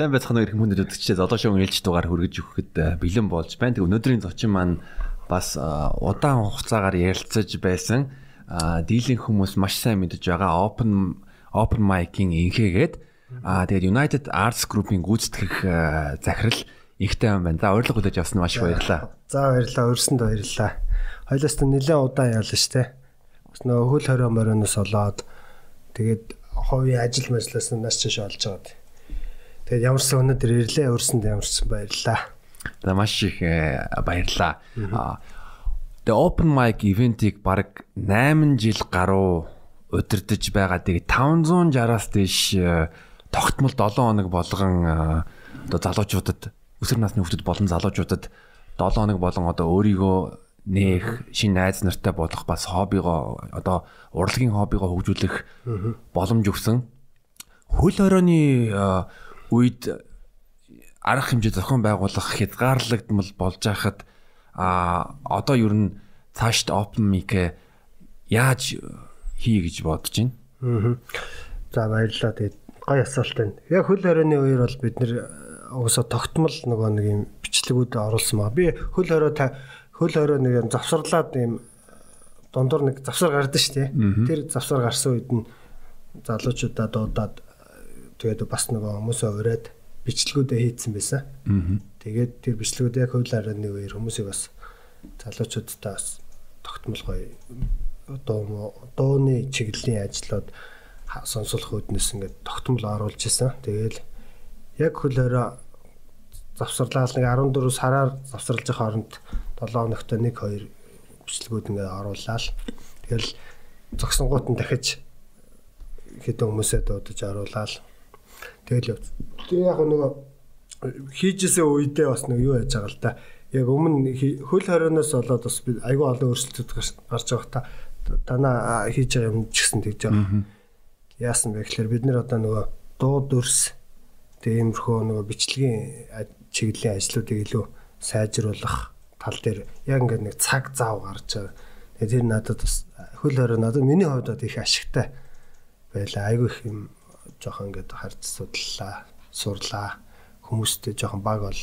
Сайн байцгаана гэх хүмүүст үзэгчдээ золоо шоугийн ээлж дугаар хүргэж өгөхөд э, бэлэн болж байна. Тэг өнөөдрийн зочин маань бас э, удаан хугацаагаар ярилцаж байсан дийлэн хүмүүс маш сайн мэдж байгаа open open mic-ийн инхээгээд аа тэгээд United Arts Group-ийн гүйцэтгэх э, захирал ихтэй юм байна. За урилга хүлээж авсан маш их баярлалаа. За баярлалаа. Өрсөнд баярлалаа. Хоёлаас нь нэлээд удаан яалаа штэ. Бас нөгөө хөл хороо морионоос олоод тэгээд хувийн ажил мэржлээс нь нас чиш олж байгаа. Тэгээд ямарсан өнөөдөр ирлээ өрсөнд ямарсан баярлаа. За маш их э, баярлаа. Тэгээ open mic ивентийг баг 8 жил гаруй удирдах байгаа. Тэгээ 560-аас дээш э, тогтмол 7 хоног болгон э, одоо залуучуудад өсвөр насны хүүхдүүд болон залуучуудад 7 хоног болон одоо өөрийгөө нээх шинэ найз нартай болох бас хоббигоо одоо урлагийн хоббигоо хөгжүүлэх боломж өгсөн. Хөл хорооны үед арга хэмжээ зохион байгуулах хязгаарлагдмал болж байхад а одоо ер нь цаашд open mic яаж хий гэж бодож байна. Аа. За баярлалаа. Тэгээд гоё асуулт байна. Яг хөл хорионы үеэр бол бид нэр угсаа тогтмол нөгөө нэг юм бичлэгүүд оруулсан ба. Би хөл хороо та хөл хороо нэг юм завсарлаад юм дундуур нэг завсар гардаг шүү дээ. Тэр завсар гарсан үед нь залуучуудаа дуудаад тэгээд бас нөгөө хүмүүсээ ураад бичлэгүүдээ хийцэн байсан. Тэгээд тэр бичлэгүүд яг хуулиараа нэг үеэр хүмүүсийг бас залуучуудтай бас тогтмол гоё дуу дууны чиглэлийн ажлууд сонсох үүднээс ингээд тогтмол оруулж исэн. Тэгээл яг хөлөөрөө завсарлаад нэг 14 сараар завсарлаж байгаа хооронд 7 хоногт нэг хоёр бичлэгүүд ингээд оруулаад тэгэл зогсонгууд нь дахиж хэдэн хүмүүсээ дуудаж оруулаад Тэгэл явц. Тэгээ яг нөгөө хийжсэн үедээ бас нэг юу яаж байгаа л да. Яг өмнө хөл хорионоос болоод бас би айгүй олон өөрчлөлтүүд гарч байгаа та танаа хийж байгаа юм ч гэсэн тэгж байгаа. Яасан бэ гэхээр бид нэр одоо нөгөө дуу дүрс тиймэрхүү нөгөө бичлэгийн чиглэлийн ажлуудыг илүү сайжруулах тал дээр яг ингээд нэг цаг зав гарч байгаа. Тэгээ тэр надад бас хөл хороо надад миний хувьд их ашигтай байлаа. Айгүй их юм жоохон ингээд харж судлаа, сурлаа. Хүмүүстэй жоохон баг бол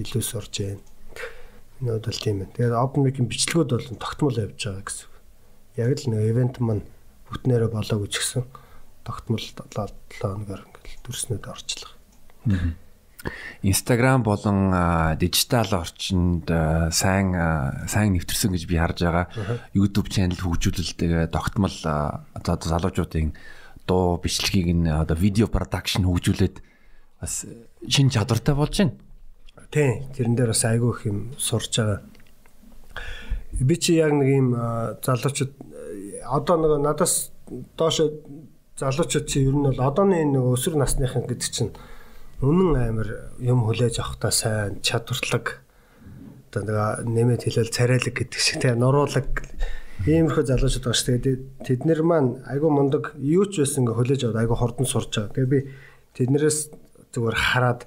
илүү сурж байна. Миний хувьд бол тийм байна. Тэгээд open mic-ийн бичлэгүүд бол тогтмол явж байгаа гэсэн. Яг л нэг ивент маань бүтнээрээ болоогүй ч гэсэн тогтмол 7 хоногор ингээд дүрснүүд орчлоо. Instagram болон дижитал орчинд сайн сайн нэвтэрсэн гэж би харж байгаа. YouTube channel хөгжүүлэлтэйгээ тогтмол залуучуудын дуу бичлэгийг нь одоо видео продакшн хөгжүүлээд бас шин чадвартай болж байна. Тийм, тэрэн дээр бас айгүй их юм сурж байгаа. Би чи яг нэг юм залуучууд одоо нэг надаас доош залуучууд чи ер нь бол одооны нэг өсвөр насныхан гэдэг чинь үнэн амар юм хүлээж авахтаа сайн чадварлаг одоо нэг нэмээд хэлэл царайлаг гэдэг шиг тийм нуруулаг Иймэрхүү залуучууд байгаа шүү дээ. Тэд нэр маань айгүй мундаг юу ч байсан ингээ хөлөөж аваад айгүй хурдан сурч байгаа. Тэгээ би тэднэрээс зүгээр хараад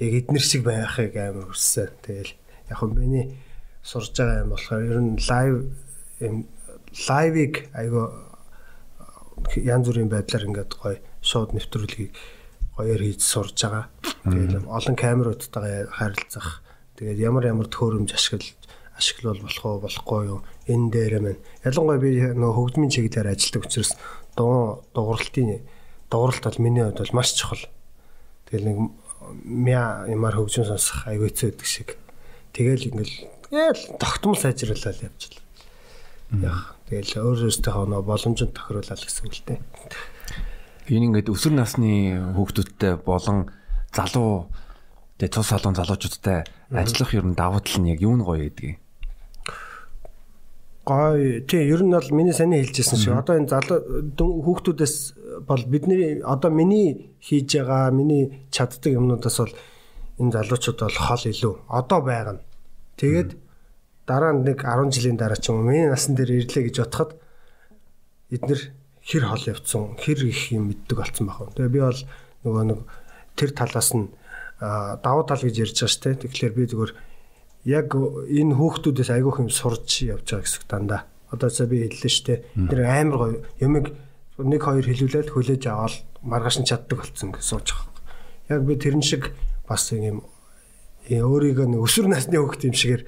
яг эднэр шиг байхыг амар хүссэн. Тэгэл яг хөө миний сурж байгаа юм болохоор ер нь лайв юм лайвыг айгүй янз бүрийн байдлаар ингээд гоё шууд нэвтрүүлгийг гоёор хийж сурж байгаа. Тэгээд олон камеруудтайгаа харилцах. Тэгээд ямар ямар төхөөрөмж ашиглаж ашиглал болох уу болохгүй юу энэ дээр маань ялангуяа би нөгөө хөгжмийн чиглэлээр ажилладаг учраас дуу дууралтын дууралт бол миний хувьд бол маш чухал. Тэгэл нэг мяа ямар хөгжим сонсох аягүй хэцүү гэдэг шиг. Тэгэл ингээл ял тогтмол сайжруулаад явчихлаа. Яг тэгэл өөр өөртөө нөгөө боломжтой тохируулаад гэсэн үг л дээ. Энэ ингээд өсвөр насны хүүхдүүдтэй болон залуу тэгээ цус салуун залуучуудтай ажиллах ер нь давуу тал нь яг юу нь гоё гэдгийг Гой. Тий, ер нь бол миний саний хэлжсэн шиг одоо энэ залуу хүүхдүүдээс бол бидний одоо миний хийж байгаа, миний чаддаг юмнуудаас бол энэ залуучууд бол хол илүү одоо байгаа нь. Тэгээд дараа нэг 10 жилийн дараа ч юм уу миний насан дээр ирлээ гэж бодоход эднэр хэр хол явцсан, хэр их юм мэддэг болсон байх. Тэгээ би бол нөгөө нэг тэр талаас нь давуу тал гэж ярьж байгаа шүү дээ. Тэгэхээр би зүгээр яг энэ хүүхдүүдээс айгүйх юм сурч явж байгаа гэсэн дандаа. Одоо цаа би хэллээ шүү дээ. Тэр амар гоё юмэг нэг хоёр хэлүүлээд хүлээж аваад маргааш нь чаддаг болсон гэж сууж байгаа. Яг би тэрэн шиг бас юм өөрийгөө нэг өсвөр насны хөвгт юм šiгээр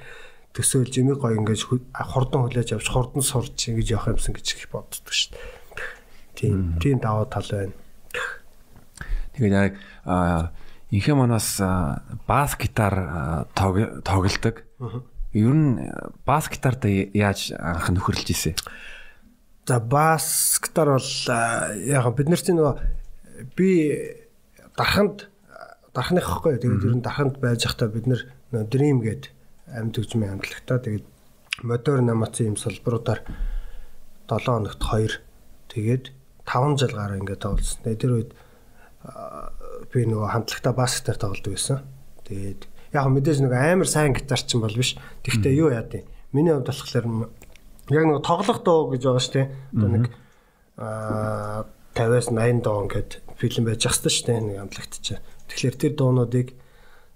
төсөөлж юм гоё ингэж хурдан хүлээж авч хурдан сурч ингэж явах юмсан гэж их боддог шүү дээ. Тийм тийм даваа тал байна. Тэгээд яг инхэ манаас бас гитар тоглодог. Ер нь бас гитарт яаж анх нөхөрлж ийсэн? За бас гитар бол яг бид нар чинь нөгөө би дарханд дархных хэвгүй. Тэгээд ер нь дарханд байж захтаа бид нар Dream гээд амьд хөгжмийн хамтлагтаа тэгээд модер намацын юм салбаруудаар 7 хоногт 2 тэгээд 5 жил гараа ингээд тоглосон. Тэгээд тэр үед би нөгөө хамтлагтаа бас гитар тоглодог байсан. Тэгээд яг мэдээж нэг амар сайн гитарч юм бол биш. Тэгвэл юу яа дээ. Миний хувьд болохоор яг нөгөө тоглох дуу гэж байгаа шүү дээ. Одоо нэг аа 50-аас 80 дуу ингээд фильм байж ах шүү дээ нэг хамтлагт чи. Тэгэхээр тэр дуунуудыг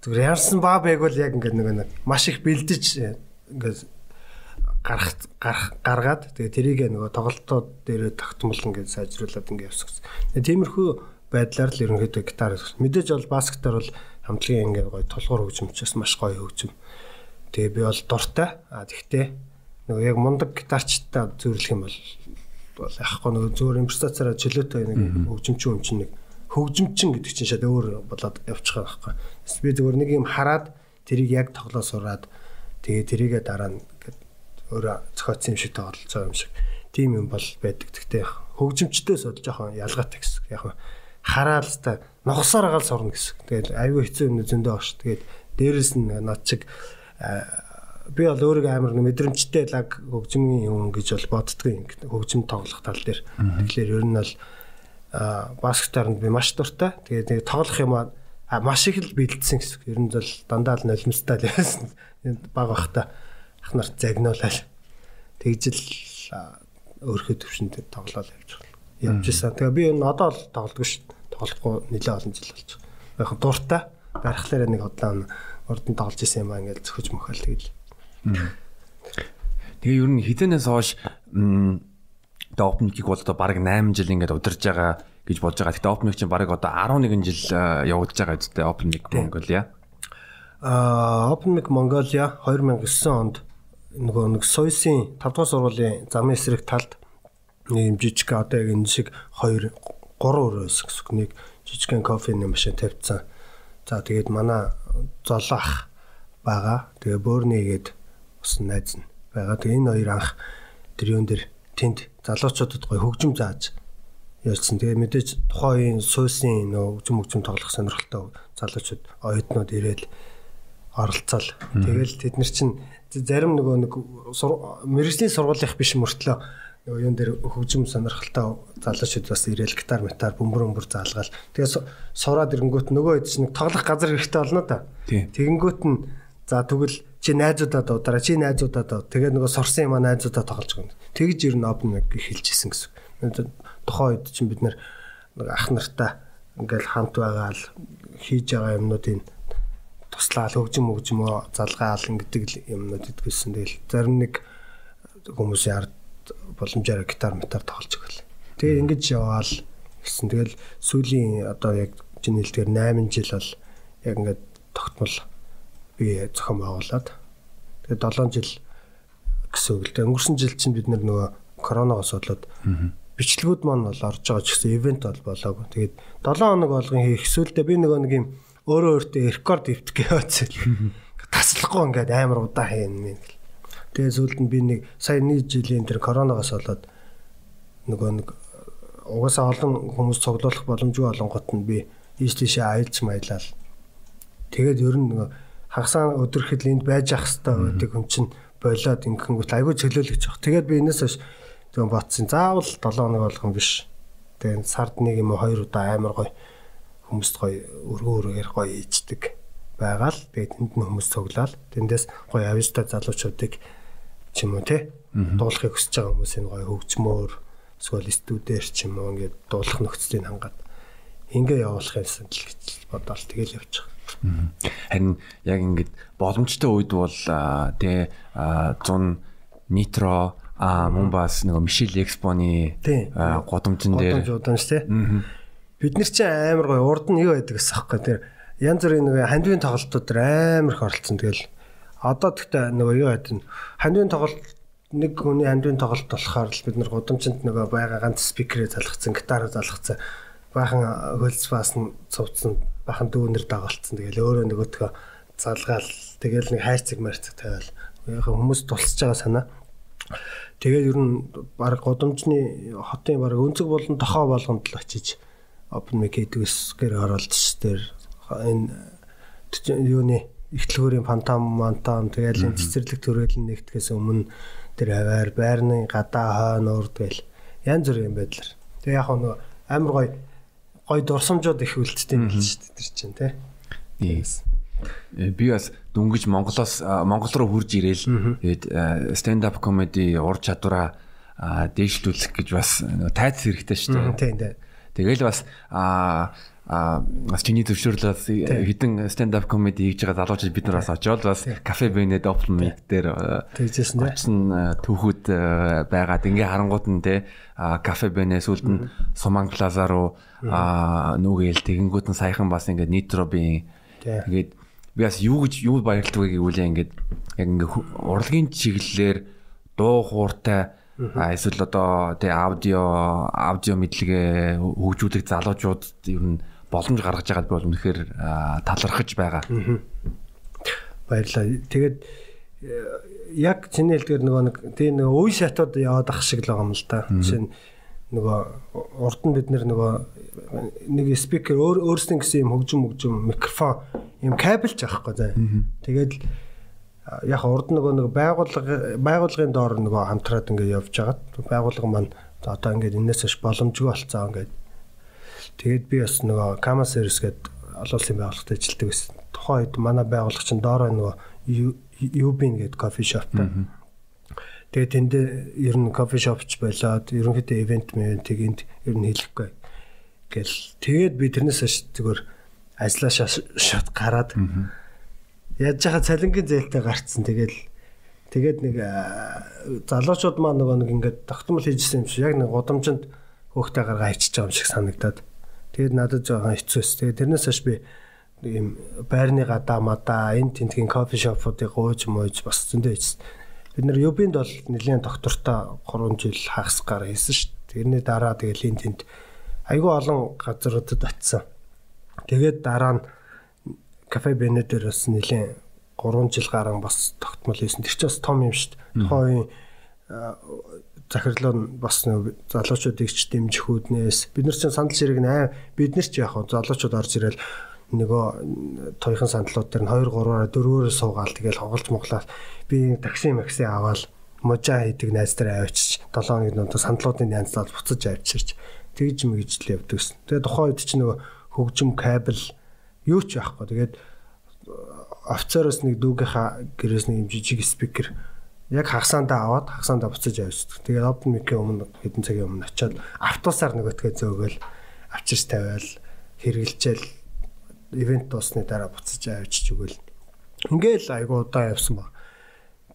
зүгээр ямарсан баа байг бол яг ингээд нэг маш их бэлдэж ингээд гарах гарах гаргаад тэгээ тэрийг нөгөө тоглолтууд дээр тогтмол ингээд сайжруулад ингээд явсан. Тэгээ тиймэрхүү байдлаар л ерөнхийдөө гитар мэдээж бол бас гитар бол хамтлагийн ингээд гоё тулгуур хөгжимчээс маш гоё хөгжим. Тэгээ би бол дуртай. А тэгтээ нөгөө яг мундаг гитарчтай зөвлөх юм бол бол яахгүй нөгөө зөвөр импровизацаараа чөлөөтэй нэг хөгжимчин юм чинь нэг хөгжимчин гэдэг чинь шал өөр болоод явчих байхгүй. Би зөвөр нэг юм хараад тэрийг яг тоглоо сураад тэгээ тэрийгэ дараа нь өөрөө зохиоцсон юм шиг байгаа юм шиг. Тийм юм бол байдаг. Гэхдээ хөгжимчдөөс бол жоохон ялгаатай гэсэн. Яг хараад л та ногсоор агаал сурна гэсэн. Тэгээд аюу хэцүү юм зөндөө багш. Тэгээд дээрэс нь над чиг би бол өөрийгөө амар мэдрэмжтэй лаг хөгжмийн юм гэж бол боддгийн хөгжим тоглох тал дээр. Тэгэхээр ер нь бол баскетболд би маш дуртай. Тэгээд нэг тоглох юм аа маш их л бэлдсэн гэсэн. Ер нь бол дандаа л нулимстай л байсан. Баг бахта ах нарт загнуулаад тэгж л өөрхөд төвшөнд тоглоал явж. Явж исэн. Тэгээ би энэ одоо л тоглодог шүү тоглохгүй нэлээд олон жил болж байгаа. Яг дуртай барихлаараа нэг удаан урдан тоглож исэн юм аа ингээл зөхөж мөхөл тэгэл. Тэгээ ер нь хизэнээс хойш одоо опникийг бол одоо баг 8 жил ингээд удирж байгаа гэж болж байгаа. Гэтэ опник чинь баг одоо 11 жил явагдаж байгаа үстэй опник Монголиа. Аа опник Монголиа 2009 онд нөгөө нэг Сойсын 5 дугаар сургуулийн замын эсрэг талд нэг жижиг одоо яг энэ шиг 2 3 өрөө байсан гэсэн нэг жижигхэн кофений машин тавьчихсан. За тэгээд манай золоох байгаа. Тэгээ бөөрнийгээд ус найз нь байгаа. Тэгээ энэ хоёр анх тэр юун дээр тэнд залуучуудад гоё хөгжим зааж ярьсан. Тэгээ мэдээж тухайн суусын нөө хөгжим хөгжим тоглох сонирхолтой залуучууд оюутнууд ирээд оролцоол. Тэгэл тэд нар чинь зарим нөгөө нэг мэрэгжлийн сургуулийнх биш мөртлөө нөгөө юун дээр хөгжим сонирхолтой залуучууд бас ирээл гитар метар бөмбөр бөмбөр заалгаал. Тэгээ сураад ирэнгүүт нөгөө хэд чинь тоглох газар хэрэгтэй болно да. Тэгэнгүүт нь за тэгвэл чи найзуудаа дуудаараа чи найзуудаа дуу. Тэгээ нөгөө сурсан юм а найзуудаа тоглож юм. Тэгж ер нь опн нэг хэлжсэн гэсэн. Тухайн үед чинь бид нэг ах нартай ингээл хамт байгаа л хийж байгаа юмнуудын туслаал хөгжим хөгжмөө залгаал ингэдэг юмнууд идэгсэн. Тэгэл зарим нэг хүмүүсийн ард боломжоор гитар метар тоглож л. Тэгээ ингэж яваал гэсэн. Тэгэл сүүлийн одоо яг чиний хэлдгээр 8 жил бол яг ингээд тогтмол би зохион байгуулад тэгээ 7 жил гэсэн үг л дээ. Өнгөрсөн жил чинь бид нөгөө коронавигоос болоод бичлэгүүд маань бол орж байгаа ч гэсэн ивент бол болоогүй. Тэгээд 7 хоног болгон хийх сүулдэ би нөгөө нэг юм өөрөө өөртөө рекорд ивтэх гэсэн. Таслахгүй ингээд амар удаа хийн юм. Тэгээ сүүлд нь би нэг сая нэг жилийн тэр коронавигоос болоод нөгөө нэг угаасаа олон хүмүүс цуглуулах боломжгүй болонгот нь би ийш тийшээ аялж маялал. Тэгээд ер нь нөгөө хагасаа өдөрхөд энд байж ах хэвээр байдаг хүн чинь болоод ингэхэнгүүт айгүй чөлөөлөгч баг. Тэгээд би энэс хойш тэгээ ботсон. Заавал 7 хоног болгон биш. Тэгээд сард нэг юм уу хоёр удаа амар гоё хүмүүст гоё өргөө өргөөр гоё ийждэг байгаал. Тэгээд энд нь хүмүүс цуглаал. Тэндээс гоё авьяастай залуучуудыг ч юм уу те? Дуулахыг хүсэж байгаа хүмүүсийн гоё хөгжмөөр эсвэл студиэр ч юм уу ингээд дуулах нөхцөлийг хангаад ингээ явуулах юмсан л гэж бодоол. Тэгэл явчих. Харин яг ингээд боломжтой үед бол тэ 100 нитро а мөн бас нэг Мишель Экспоны гудамжин дээр. Тий. Би бид нар чинь амар гоё урд нь юу байдаг гэсэн хэвхэв тэр янз бүрийн нэг хандивын тоглолтууд амар их оролцсон. Тэгэл одоо тэгтээ нөгөө юу байдаг хандивын тоглолт нэг хүний хандивын тоглолт болохоор л бид нар гудамжинд нөгөө байгаа ганц спикерээ залгацсан гитараа залгацсан. Баахан хөлс баас нь цувцсан бахан дүүнэр дагалцсан. Тэгэл өөрөө нөгөөдгөө залгаал тэгэл нэг хайрцаг марцаг тавиал. Хүмүүс тулсж байгаа санаа. Тэгээд ер нь баг гудамжны хотын баг өнцөг болон тохоо болгонд л очиж open mic гэдгээс гэр оролцсон дээр энэ юуны ихтлгүүрийн фантом мантом тэгэл энэ цэцэрлэг төрөлн нэгтгэхээс өмнө тэр аваар байрны гадаа хойно урд гэл янз бүрийн байдлаар. Тэгээ яг нэг амар гой гой дурсамжууд их үлддэг юм л шүү дээ тэр чинь тий. Э, би бас дөнгөж Монголоос Монгол руу хурж ирээл тэгээд stand up comedy ур чадвараа дээшлүүлэх гэж бас тайц хэрэгтэй шүү дээ. Тийм дээ. Тэгэл бас а бас чиний төвшөөрлөөс хитэн stand up comedy хийж байгаа залуучууд бид нар бас очоод бас кафе бэнэд open mic дээр тэгжсэн тийм түүхүүд байгаад ингээ харангууд нь те кафе бэнэ сүлд нь суман плаза руу нүгээл тэгэнгүүт нь саяхан бас ингээ нитробийн тэгээд би бас юу гэж юу баярлдаг гэвэл ингээд яг ингээ урлагийн чиглэлээр дуу хууртай А эсвэл одоо тий аудио аудио мэдлэгээ хөгжүүлэх залуучууд ер нь боломж гаргаж байгаад би бол үнэхээр талархаж байгаа. Баярлалаа. Тэгээд э, яг чиний хэлдгээр нөгөө нэг тийм нөгөө үе шатууд яваад ах шиг л байгаа юм л да. Жишээ нь нөгөө урд нь бид нөгөө нэг спикер өөр өөрсдийн гэсэн юм хөгжим хөгжим микрофон юм кабелж авахгүй заа. Тэгээд яг урд нөгөө нэг байгууллага байгууллагын доор нөгөө хамтраад ингээд явж хагаад байгууллага маань одоо ингээд энэс хойш боломжгүй болцоо ингээд Тэгээд би бас нөгөө Kama Service гэдэг олон улсын байгууллагад ажилладаг байсан. Тухайн үед манай байгууллага чинь доороо нөгөө Ubin гэдэг кофе шоп. Тэгээд тэнд ер нь кофе шопч болоод ерөнхийдөө ивент мэнтиг энд ер нь хэлэхгүй гэл. Тэгээд би тэрнээс хойш зүгээр ажиллаа шат гараад яаж яхаа цалингийн зээлтэй гарцсан. Тэгэл тэгээд нэг залуучууд маань нөгөө нэг ингээд тогтмол хийжсэн юм шиг яг нэг гудамжинд хөөхтэй гаргаа ичиж байгаа юм шиг санагдаад Тэгээд надад жоохон хэцүүс. Тэгээд тэрнээс хойш би ийм байрны гадаа мадаа энэ тентгийн кофе шопуудыг гууж мууж бас зөндөө хийсэн. Бид нэр Юбинд бол нэлийн доктортой 3 жил хагасгаар хийсэн шүү дээ. Тэрний дараа тэгээд энэ тент айгүй олон газруудад очисан. Тэгээд дараа нь кафе бенедер бас нэлийн 3 жил гарan бас тогтмол хийсэн. Тэр чинь бас том юм шүү дээ. Тухайн захирлуу нь бас залуучуудыг ч дэмжих үүднээс бид нар чинь сандал ширэг наа бид нар ч яг залуучууд орж ирэл нөгөө туйхан сандлууд дээр нь 2 3-аар 4-өөр суугаал тэгэл хоголж моглаад би такси макси аваад можа хийдэг найз дээр авчиж 7 хоногийн дунд сандлуудын янзлаад буцаж авчирч тэгж мэгжл явдаг гэсэн. Тэгээ тухайн үед чинь нөгөө хөгжим кабел юу ч байхгүй. Тэгээд офицероос нэг дүүгийнхаа гэрээс нэг жижиг спикер яг хагасаандаа аваад хагасаандаа буцаж явчихдаг. Тэгээд open mic-ийн өмнө хэдэн цагийн өмнө очиод автобусаар нөгөөтгөө зөөгөл авчирч тавиал хэрглэжэл ивент дуусны дараа буцаж авчиж өгөөл. Ингээл айгу удаа явсан ба.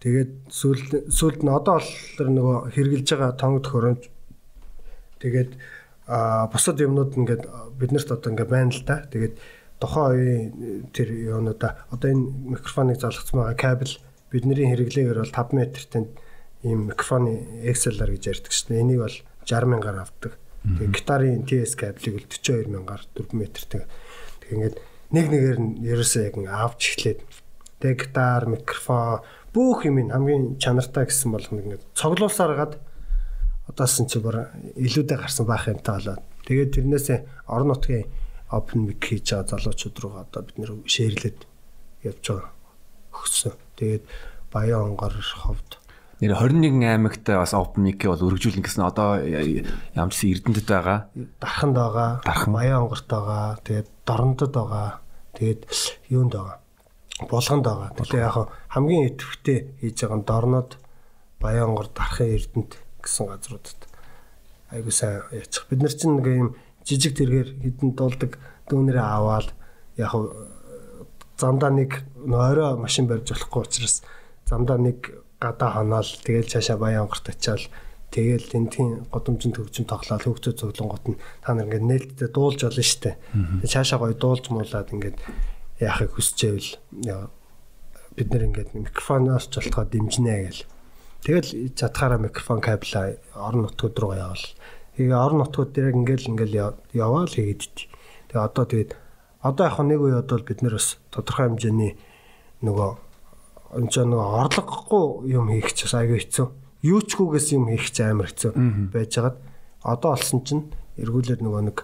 Тэгээд сүүл сүүлд нь одоо бол нөгөө хэрглэж байгаа тонгод хөрөмж тэгээд а бусад юмнууд ингээд биднэрт одоо ингээд байна л да. Тэгээд тухайн үеийн тэр юунуудаа одоо энэ микрофоныг залгацсан байгаа кабель бидний хэрэглээгээр бол 5 метртэй ийм микрофоны XLR гэж ярьдаг шнэ. Энийг бол 60 мянгаар авдаг. Тэгээ гитарын TS кабелийг бол 42 мянгаар 4 метртэй. Тэгээ ингээд нэг нэгээр нь ерөөсөө яг авч эхлээд тэгээ гитар, микрофон бүх юм хамгийн чанартай гэсэн бол ингээд цоглуулсаар гад одоос нь чи бүр илүүдээ гарсан байх юмтай болоод тэгээд тэрнээсээ орон нутгийн open mic хийж байгаа залуучууд руу одоо бид нэр шеэрлээд явж байгаа өгсөн. Тэгээд Баян онгор ховд нэр 21 аймагт бас open mic бол өргөжүүлнэ гэсэн одоо ямарчсан Эрдэнэтэд байгаа. Дарханд байгаа. Дархан Баян онгорт байгаа. Тэгээд Дорнодод байгаа. Тэгээд юунд байгаа. Булганд байгаа. Тэгэхээр яг хамгийн идэвхтэй хийж байгаа нь Дорнод, Баян онгор, Дархан Эрдэнэт гэсэн газруудад айгуу сайн яачих. Бид нар чинь нэг юм жижиг тэргээр хідэн дуулдаг дүүнэрээ аваад яг замдаа нэг орой машин барьж болохгүй учраас замдаа нэг гадаа ханаал тэгэл цаашаа баян онгорт очиад Тэгэл тентгийн годомжинд хөгжим тоглоод хөгжөө цуглангууд нь та нар ингээд нээлттэй дуулж болно штэ. Цаашаа гоё дуулж муулаад ингээд яахыг хүсчээвэл бид нэр ингээд микрофоноос ч болтгоо дэмжинэ гэл. Тэгэл чадхаараа микрофон кабелаа орон нутгууд руу явал. Тэгээ орон нутгууд дээр ингээл ингээл яваал хийгээд. Тэгээ одоо тэгээд одоо яг нэг үе одоо бид нэр бас тодорхой хэмжээний нөгөө энэ ч нөгөө орлогогүй юм хийх ч бас аягүй хэцүү. Юу ч гүгээс юм хийх ч амар хэцүү байжгаад одоо олсон чинь эргүүлээд нөгөө нэг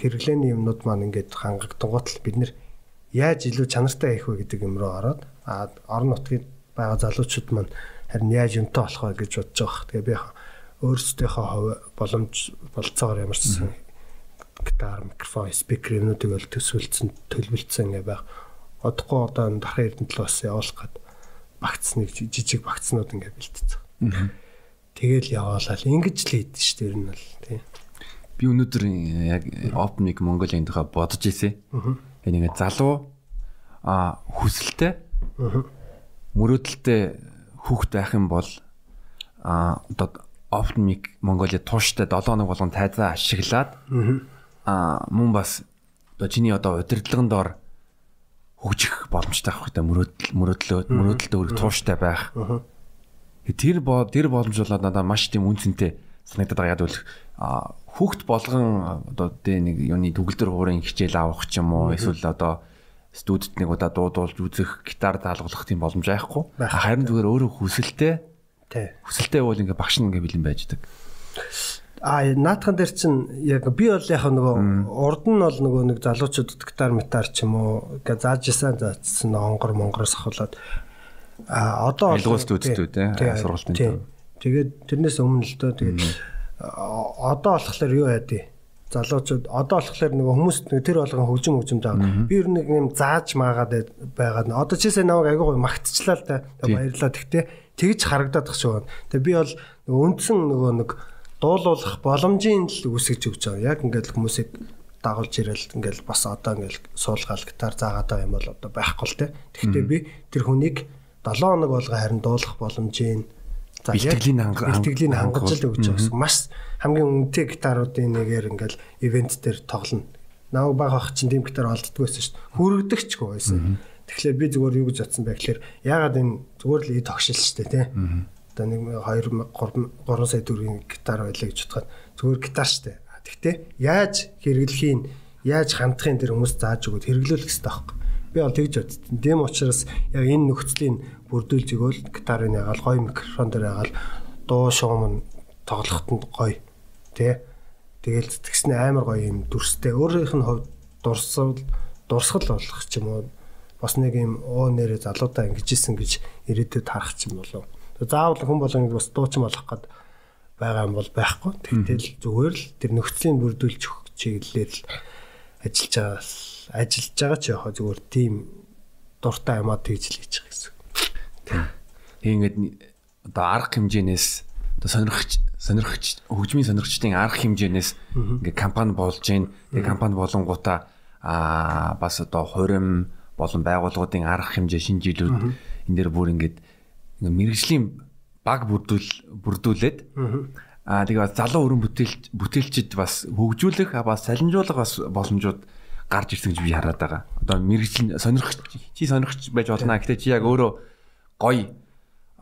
хэрэглээний юмнууд маань ингээд хангагдгууд л бид нэр яаж илүү чанартай хийх вэ гэдэг юм руу ороод а орон нутгийн байгаа залуучууд маань харин яаж юмтай болох вэ гэж бодож байгаа. Тэгээ би өөрсдийнхөө боломж болцоогоор ямар ч гитар, микрофон, спикер юмнуудыг бол төсвөлдсөн, төлөвлөсөн ингээ байх. Одохгүй одоо дархан эрдэнэт л бас явуулах гээд багцсныг жижиг багцнууд ингээ бэлтцсэн. Тэгэл яваалал ингэж л хийдэж ш тэр нь бол тий. Би өнөөдөр яг Open Mic Mongolia-ийн тухай бодож ирсэн. Энэ ингээ залуу а хүсэлтэй мөрөөдөлтэй хүүхэд байх юм бол а одоо Open Mic Mongolia тууштай 7 хоног болгон тайзаа ашиглаад а мөн бас чиний одоо удирдлагын доор хөгжих боломжтой авах гэдэг мөрөөдөл мөрөөдлөө мөрөөдөлтөө өрг тууштай байх. Тэр тэр боломж бол надад маш тийм үнцэнтэй санагдаад байгаа. Бол хүүхд болгон одоо тэ нэг юуны төгөлдөр хуурын хичээл авах ч юм уу эсвэл одоо студид нэг удаа дуудуулж үзэх, гитар даалгуулах тийм боломж байхгүй. Харин зүгээр өөрөө хүсэлтэй. Тий. Хүсэлтэй бол ингээ багш нь ингээ бэлэн байждаг. А наатхан дээр чинь яг би бол яг нөгөө урд нь бол нөгөө нэг залуучуудад гитар метар ч юм уу ингээ зааж исэн заацсан онгор монгороос ахуулаад А одоо Илгуул студиуд тий сургалтын төв. Тэгээд тэрнээс өмнө л дөө тэгээд одоо болохоор юу яадээ? Залуучууд одоо болохоор нөгөө хүмүүс тэр болгон хөгжим хөгжим заа. Би ер нь юм зааж маагаад байгаа. Одоо чисээ намайг агай гой магтчлаа л та баярлаа. Тэгтээ тэгж харагдаад тах шүү. Тэгээ би бол үндсэн нөгөө нэг дуулуулах боломжийн л үсгэж өгч байгаа. Яг ингээд хүмүүсийг дагуулж ирэл ингээл бас одоо ингээл суулгаал гитар заагаад байгаа юм бол одоо байхгүй л те. Тэгтээ би тэр хүнийг 7 хоног болго харин дуулах боломжийн за бэлтгэлийн бэлтгэлийн хангаж л өгч байгаа гэсэн. Маш хамгийн үнэтэй гитаруудын нэгээр ингээл ивент дээр тоглоно. Наа баг ах чинь тийм гитар олддгүй байсан шүү дээ. Хүрэгдэгчгүй байсан. Тэгэхээр би зүгээр юу гэж бодсон бэ гэхээр ягаад энэ зүгээр л ий тогшил шүү дээ тий. Одоо нэг 2 3 3 сая төгрөгийн гитар байлаа гэж бодоход зүгээр гитар дээ. Тэгтээ яаж хэрэглэхийг яаж хандахын тэр хүмүүс зааж өгöd хэрэглүүлэх хэрэгтэй байхгүй Би бол тэгж бодсон. Дэм учраас яг энэ нөхцөлийн бүрдүүлж игэл гитарын ягаал гоё микрофон дээр ягаал дуу шугам нь тоглоход нь гоё. Тэ. Тэгэл тэгснэ амар гоё юм дүрстэй. Өөрийнх нь хувьд дурсал дурсгал болох ч юм уу. Бас нэг юм оо нэрээ залуудаа ингэжсэн гэж ирээдүйд харах ч юм болов. Заавал хүн болгоныг бас дуучин болох гээд байгаа юм бол байхгүй. Тэгтэл зүгээр л тэр нөхцөлийн бүрдүүлж өгөх чиглэлээр л ажиллаж байгаа ажиллаж байгаа ч яг зүгээр тийм дуртай юмаа тэгж л хийж байгаа гэсэн. Тийм. Ингээд одоо арга хэмжээнээс одоо сонирхч сонирхч хөгжмийн сонирхчдын арга хэмжээнээс ингээд компани болж гин тэгээ компани болонгуудаа аа бас одоо хурим болон байгууллагуудын арга хэмжээ шинжилүүд энэ дэр бүр ингээд мэрэгжлийн баг бүрдүүл бүрдүүлээд аа тэгээ залуу өрн бүтээлч бүтээлчд бас хөгжүүлэх бас салинжуулах бас боломжууд гарч ирсэн гэж би хараад байгаа. Одоо мэрэгжил сонирхч чи сонирхч байж болно. Гэхдээ чи яг өөрөө гоё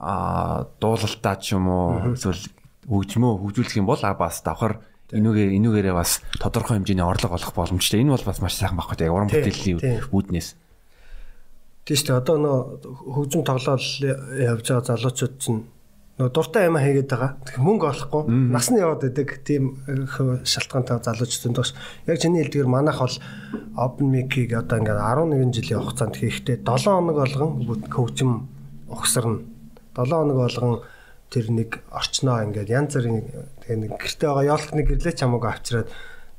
а дуулалтаа ч юм уу эсвэл хөгжмөө хөгжүүлэх юм бол бас давхар энүүгээр энүүгээрээ бас тодорхой хэмжээний орлого олох боломжтой. Энэ бол бас маш сайхан байхгүй яг уран бүтээлийн үүднээс. Тийм шүү дээ. Одоо нөө хөгжим тоглоал явж байгаа залуучууд чинь нөгөө дуртай юм хийгээд байгаа. Мөнгө олохгүй нас нь яваад байдаг тийм шалтгаантай залуучдын доош. Яг чиний хэлдгээр манайх бол Open Mic-ийг одоо ингээд 11 жилийн хугацаанд хийхдээ 7 хоног болгон хөгжим ухсарна. 7 хоног болгон тэр нэг орчноо ингээд янз бүрийн тэгээ нэг гэрте байгаа яолхны гэрлээ ч хамаагүй авчираад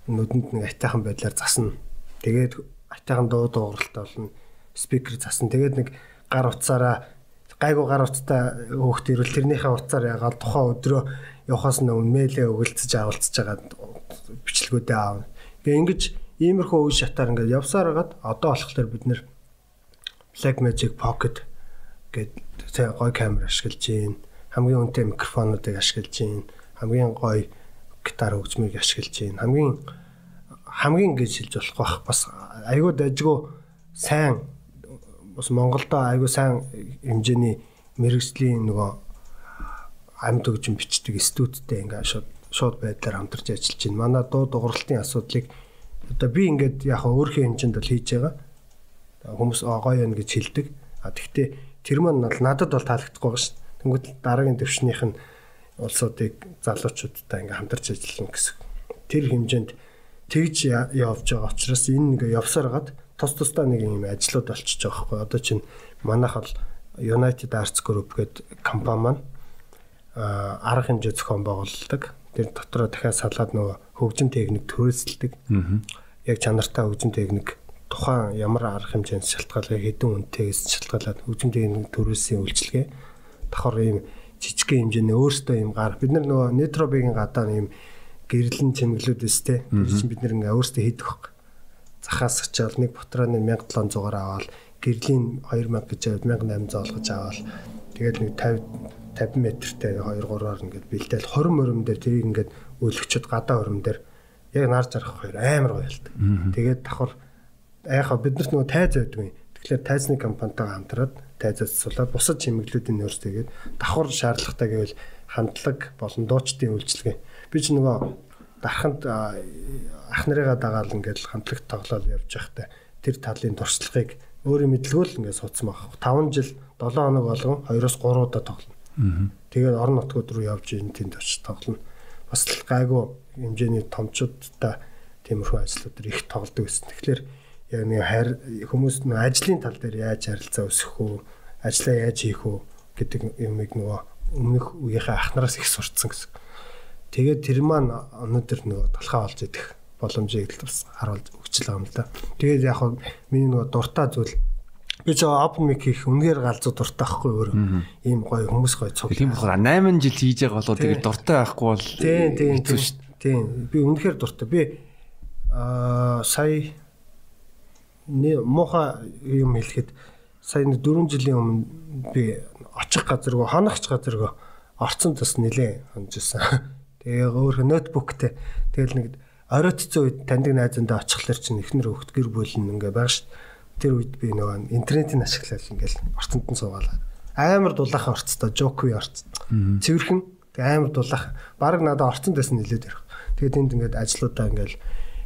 нүдэнд нэг атайхан байдлаар засна. Тэгээд атайхан дуу дууралтай болно. Спикер засна. Тэгээд нэг гар утсаараа гайгүй гар утастай хөөхт ирвэл тэрнийхээ утсаар ягаал тухайн өдрөө явахаас өмнө мэйлээ өгөлцөж авалцж байгаа бичлэгүүдээ аав. Тэгээ ингэж иймэрхүү үе шатаар ингээд явсаар хагаад одоо болохоор бид нэр Blackmagic Pocket гэдэг гой камер ашиглаж байна. Хамгийн үнэтэй микрофонуудыг ашиглаж байна. хамгийн гоё гитар хөгжмийг ашиглаж байна. Хамгийн хамгийн гэж хэлж болох бах бас айгүй дажгүй сайн бас Монголдо айгүй сайн хэмжээний мэрэгжлийн нөгөө амьд хөгжим бичдэг студидтэй ингээ шууд шууд байдлаар хамтарч ажиллаж байна. Манай дуу дууралтын асуудлыг одоо би ингээд яг өөрийнхөө хэмжээнд бол хийж байгаа. Хүмүүс гоё юм гэж хэлдэг. А тэгвэл тэр маань надад бол таалагдахгүй байгаа шүү. Тэнгүүд дараагийн төвшнийх нь улсуудыг залуучуудтай ингээ хамтарч ажиллана гэсэн. Тэр хэмжээнд тэгж явж байгаа учраас энэ ингээ явсаар гад тус тусдаа нэг юм ажлууд болчихж байгаа байхгүй. Одоо чинь манайх бол United Arts Group гэдэг компани маань арга хэмжээ зохион байгуулдаг. Тэр дотроо дахиад салаад нөгөө хөгжим техник төрөөсөлдөг. Яг чанартай хөгжим техник тухайн ямар арга хэмжээнд шалтгаалгаа хэдэн үнэтэйгээс шалтгаалаад хөгжим техник төрөөсийн үйлчилгээ давхар ийм жижигхэн хэмжээний өөртөө ийм гар бид нар нөгөө нетробигийн гадаа ийм гэрлэн чимэглүүд өстэй. Тэр чинь бид нар ингээ өөртөө хийдэг байхгүй захаас очиод нэг ботрооны 1700-аар аваад гэрлийн 2000 гэж 1800 олгож аваад тэгээд нэг 50 50 метртэй 2 3-аар ингээд бэлдээл 20 мөрөм дээр тэрийг ингээд өөлгчөд гадаа өрөм дээр яг нар жаргах хоёр амар гоё ялдаг. Тэгээд давхар яхаа бид нарт нөгөө тайз байдаг юм. Тэгэхээр тайзны компанитайгаа хамтраад тайзаас суулаад бусад чимэглүүдийн нөөц тэгээд давхар шаардлагатай гэвэл хандлага болон дуучдын үйлчилгээ. Би ч нөгөө дарханд ах нарыгаа дагаал ингээд хамтлагт тоглоод явж байхдаа тэр талын туршлагыг өөрийн мэдлгүй л ингээд суудсан баг. 5 жил 7 хоног болгон 2-оос 3 удаа тоглоно. Тэгээд орон нутгууд руу явж ин тэнд очиж тоглоно. Бас л гайгүй хэмжээний томчуудтай тиймэрхүү ажлууд төр их тоглодог гэсэн. Тэгэхээр яг нэг хайр хүмүүс нөө ажлын тал дээр яаж харилцаа өсгөх үү, ажлаа яаж хийх үү гэдэг юмыг нөгөө өмнөх үеийнхээ ахнараас их сурцсан гэсэн. Тэгээд тэр маань өнөөдөр нөгөө талхаа олж идэх боломжийг бас харуулж өгч л байгаа юм л да. Тэгээд яг хөө миний нөгөө дуртай зүйл би ч open mic хийх үнээр галзуу дуртай байхгүй өөр. Ийм гоё хүмүүс гоё цуг. Тийм болохоор 8 жил хийж байгаа болоо тэгээд дуртай байхгүй бол тийм тийм тийм. Тийм би үнэхээр дуртай. Би аа сая муха юм хэлэхэд сая 4 жилийн өмнө би очих газаргүй ханахч газаргүй орцсон тас нилээ хонжсэн. Тэгээ өөр ноутбуктэй. Тэгэл нэг оройтцсан үед таньдаг найзандаа очихлаар чинь ихнэр хөхт гэр бүл нь ингээ байгаа шүү. Тэр үед би нөгөө интернетийг ашиглаад ингээл орцонд нь суугаалаа. Амар дулаахан орцтой, жокви орц. Цэвэрхэн амар дулаахан. Бараг надад орцонд байсан нилээд ирэх. Тэгээд энд ингээд ажлуудаа ингээл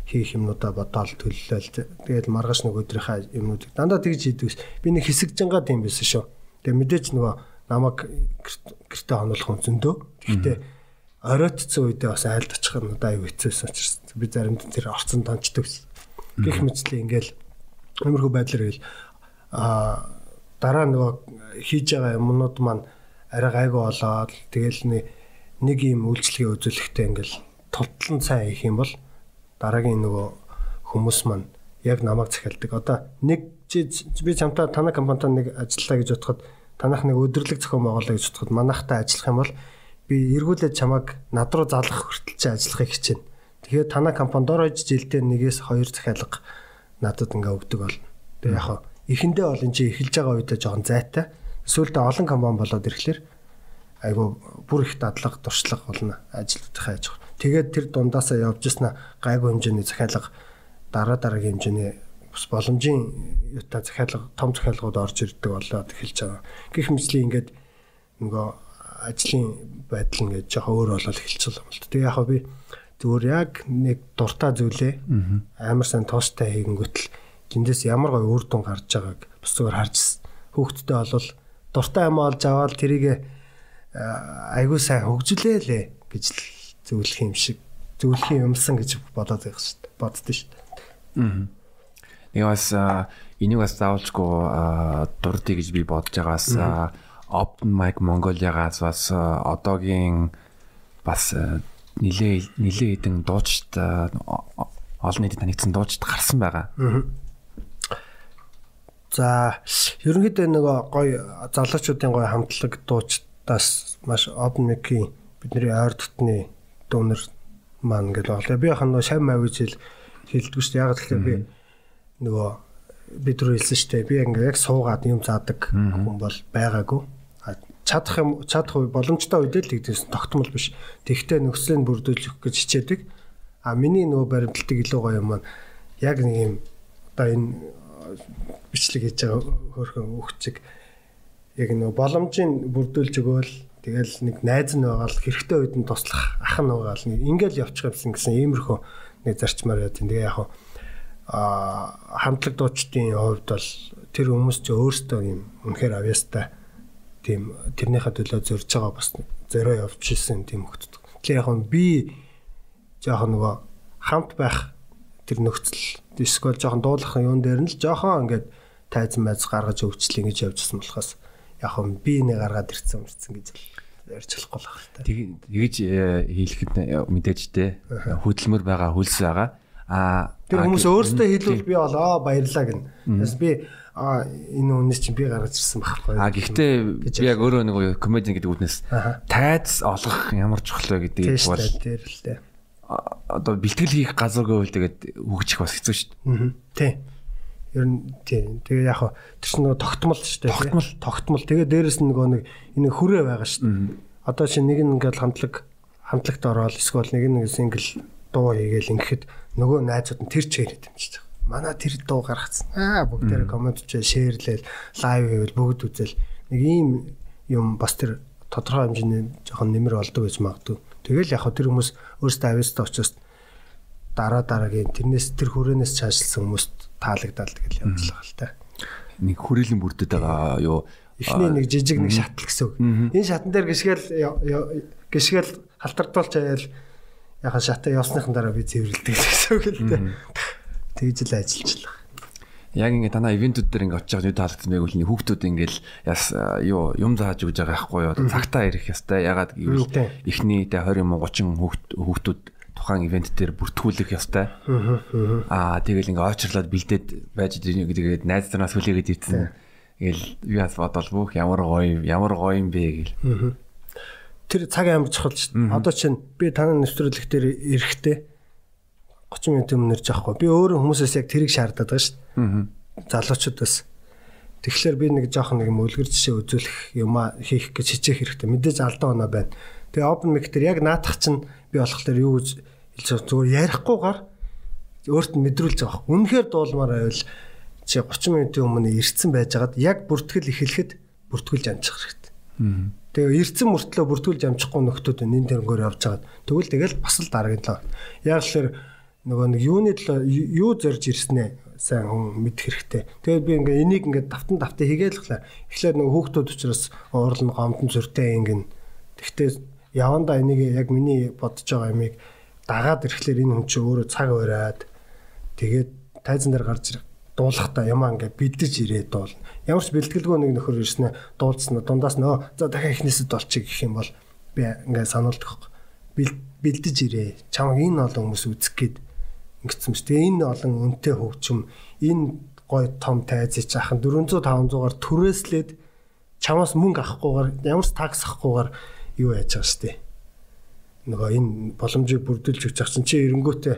хийх юмнуудаа бодоол төлөлөөл. Тэгээд маргааш нэг өдрийнхаа юмнуудыг дандаа тэгж хийдэг. Би нэг хэсэг жангаа тийм байсан шүү. Тэгээд мэдээч нөгөө намайг гэртээ хонолох хүн зөндөө. Оройтцсан үедээ бас айлд очих нь одоо аюу хэцүүсэн учраас би заримд тэр орцон тончдөг гэсэн. Гэх мэтчлээ ингээл иймэрхүү байдлаар ийл а дараа нөгөө хийж байгаа юмнууд маань арай гайгүй болоод тэгэл нэг юм үйлчлэгээ үзүүлэхдээ ингээл тултлан сайн хийх юм бол дараагийн нөгөө хүмүүс маань яг намайг захиалдаг. Одоо нэг би чамтай танай компанид нэг ажиллаа гэж бодоход танах нэг өдрлөг зохион байгуулаа гэж бодоход манайхтай ажиллах юм бол би эргүүлээд чамайг над руу залгах хүртэл чи ажиллахыг хичээнэ. Тэгэхээр танай компани дор хожиж жилдээ нэгээс хоёр захиалга надад ингээ өгдөг болно. Тэгээ яг эхэндээ бол энэ чи эхэлж байгаа үедээ жоохон зайтай. Сүүлдээ олон компани болоод ирэхлээр айгу бүр их дадлага туршлага болно ажилтнуудынхаа аж ахуй. Тэгээд тэр дундаасаа явж яснаа гайгүй хэмжээний захиалга дараа дараагийн хэмжээний бас боломжийн юутай захиалга том захиалгууд орж ирдэг болоод эхэлж байгаа. Гэх мэтлийн ингээд нөгөө ажлын байдал ингээд жоохон өөр болол эхэлчихсэн юм л да. Тэгээ яг би зүгээр яг нэг дуртай зүйлээ амар сайн тоостой хийгэнгүүтэл тэндээс ямар гоё үр дүн гарч байгааг бас зүгээр харж хүүхдтэй болвол дуртай юм олж аваад тэрийг айгуу сайн хөгжүүлээ лээ гэж зөвлөх юм шиг зөвлөх юмсан гэж бодоод байх шүү дээ. Боддоо шүү дээ. Аа. Нэг бас энийг бас заавалжгүй дурдъя гэж би бодож байгаас Open Mic Mongolia-гаас бас э, одоогийн бас э, нилээ нилээ хэдэн дуучид э, олон нийтэд танигдсан дуучид гарсан байгаа. За ерөнхийдөө нэг гоё залуучуудын гоё хамтлаг дуучдаас маш Open Mic-ийн бидний ойр дотны дүүнер маань гэж болоо. Би яхаа нөгөө шав мав гэж хэлдэг шүү дээ. Яг тэгэхээр би нөгөө бид рүү хэлсэн шүү дээ. Би ингээ яг суугаад юм заадаг хүн бол байгаагүй чадах юм чадах үе боломжтой үедээ л тэгдэгсэн тогтмол биш. Тэгтээ нөхцөлийг бүрдүүлэх гэж хичээдэг. А миний нөгөө баримталтыг илүү гоё юм маань яг нэг юм одоо энэ бичлэг хийж байгаа хөөрхөн өгчиг яг нөгөө боломжийг бүрдүүлж өгөөл. Тэгэл нэг найз нь байгаа л хэрэгтэй үед нь туслах ах нь байгаа л ингээл явчих юмсан гэсэн иймэрхүү нэг зарчмаар тийм тэгээ яг а хамтлаг дуучдын хувьд бол тэр хүмүүс ч өөрсдөө юм үнэхээр авьяастай тийм тэрнийхээ төлөө зорж байгаа бас зөрөө явж ирсэн тийм хөлт. Тэгэхээр яг нь би жоохон нөгөө хамт байх тэр нөхцөл эсвэл жоохон дуулах юун дээр нь л жоохон ингээд тайзан майз гаргаж өвчлээ гэж явжсэн болохоос яг нь би нэг гаргаад ирсэн юмрцэн гэж ярьж болохгүй л байна. Тэгэж э, хийлэхэд мэдээж те хөдөлмөр байгаа хөлс байгаа. А тэр хүмүүс өөрсдөө хэлвэл би болоо баярлаа гэн. Бас би а энэ үнэс чинь би гаргаж ирсэн байхгүй. А гэхдээ би яг өөрөө нэг комеди гэдэг үднэс тайз олох ямар чухал вэ гэдэг бол тэр л дээ. Одоо бэлтгэл хийх газаргүй бол тэгээд хөгжих бас хэцүү шүү дээ. Аа. Тий. Ер нь тий. Тэгээ яг тэр чинь нөгөө тогтмол шүү дээ. Тогтмол, тогтмол. Тэгээ дээрэс нь нөгөө нэг энэ хүрээ байгаа шүү дээ. Одоо чинь нэг нь ингээл хамтлаг хамтлагт ороод эсвэл нэг нэг сингл дуу хийгээл ингэхэд нөгөө найзууд нь тэр чигээр дэмжиж байгаа манай тэр дуу гаргацсан. Аа бүгдээр коммент хийж шеэрлээл лайв хийвэл бүгд үзэл. Нэг ийм юм бас тэр тодорхой хэмжээний жоохон нэмэр болдог гэж магадгүй. Тэгэл яг хөө тэр хүмүүс өөрсдөө авьяастай учраас дараа дараагийн тэрнээс тэр хүрээнээс чаашлсан хүмүүст таалагдал тэгэл явуулах л та. Нэг хүрээлэн бүрдэд байгаа юу? Эхний нэг жижиг нэг шат л гэсэн үг. Энэ шатан дээр гисгэл гисгэл халтартуулч аял. Яхаа шатаа явсныхан дараа би цэвэрлдэг гэсэн үг л дээ. Тэгж л ажиллаж. Яг ингээ танаа ивентүүд дээр ингээ очиж байгаа юу таалагдсан байг үл хүүхдүүд ингээл яс юу юм зааж өгж байгаа байхгүй юу? Цагтаа ирэх ёстой. Ягаад гэвэл эхний тэ 20 30 хүүхдүүд тухайн ивент дээр бүртгүүлэх ёстой. Аа тэгэл ингээ очрлоод бэлдээд байж тэгээд найз нараас хүлээгээд ирсэн. Ингээл юу яс бодвол бүх ямар гоё ямар гоё юм бэ гэл. Тэр цаг амар чухал шүү дээ. Одоо чинь би танай нэвтрүүлэг дээр эрэхтэй 30 минутын өмнө ирж байхгүй. Би өөрөө хүмүүсээс яг тэрийг шаардаад байгаа шүү дээ. Залуучуудаас. Тэгэхээр би нэг жоохон нэг мөлгөр жишээ үзүүлэх юм а хийх гэж хичээх хэрэгтэй. Мэдээж алдаа оноо байна. Тэгээ open mic дээр яг наадах чинь би болохоор юу гэж хэлж зүгээр ярихгүйгээр өөрт нь мэдрүүлж байгаа. Үнэхээр дуулмаар байвал чи 30 минутын өмнө ирсэн байжгаад яг бүртгэл эхлэхэд бүртгүүлж амжих хэрэгтэй. Тэгээ эрдсэн мөртлөө бүртгүүлж амжихгүй нөхдүүд нэн тэрнгөөр явж байгаад тэгвэл тэгэл бас л дараагийн тал. Яг л нөгөө нэг юуны төлөө юу зорж ирснэ сайн хүн мэдэх хэрэгтэй. Тэгээд би ингээ энийг ингээ давтан давтан хийгээл эхлээд нөгөө хүүхдүүд учраас уурлан гомдон зүртэй ингэн. Тэгтээ явандаа энийг яг миний бодож байгаа юмыг дагаад ирэхлээр энэ хүн чинь өөрөө цаг ураад тэгээд тайзан дээр гарч дуулахтаа ямаа ингээ бэлдэж ирээд дуулна ямар ч бэлтгэлгүй нэг нөхөр ирснэ дуулцсан дундаас нөө за дахиад ихнээсээ долчих гэх юм бол би ингээд сануулдаг бэлдэж ирээ чамаг энэ олон хүмүүс үзэх гээд ингэсэн мэт тэгээ энэ олон үнэтэй хөгжим энэ гой том тайзыг чаахан 400 500-аар түрээслээд чамаас мөнгө авахгүйгээр ямар ч такс авахгүйгээр юу яаж байгаа штэ нөгөө энэ боломжийг бүрдүүлж өгч чинь чи эренгүүтээ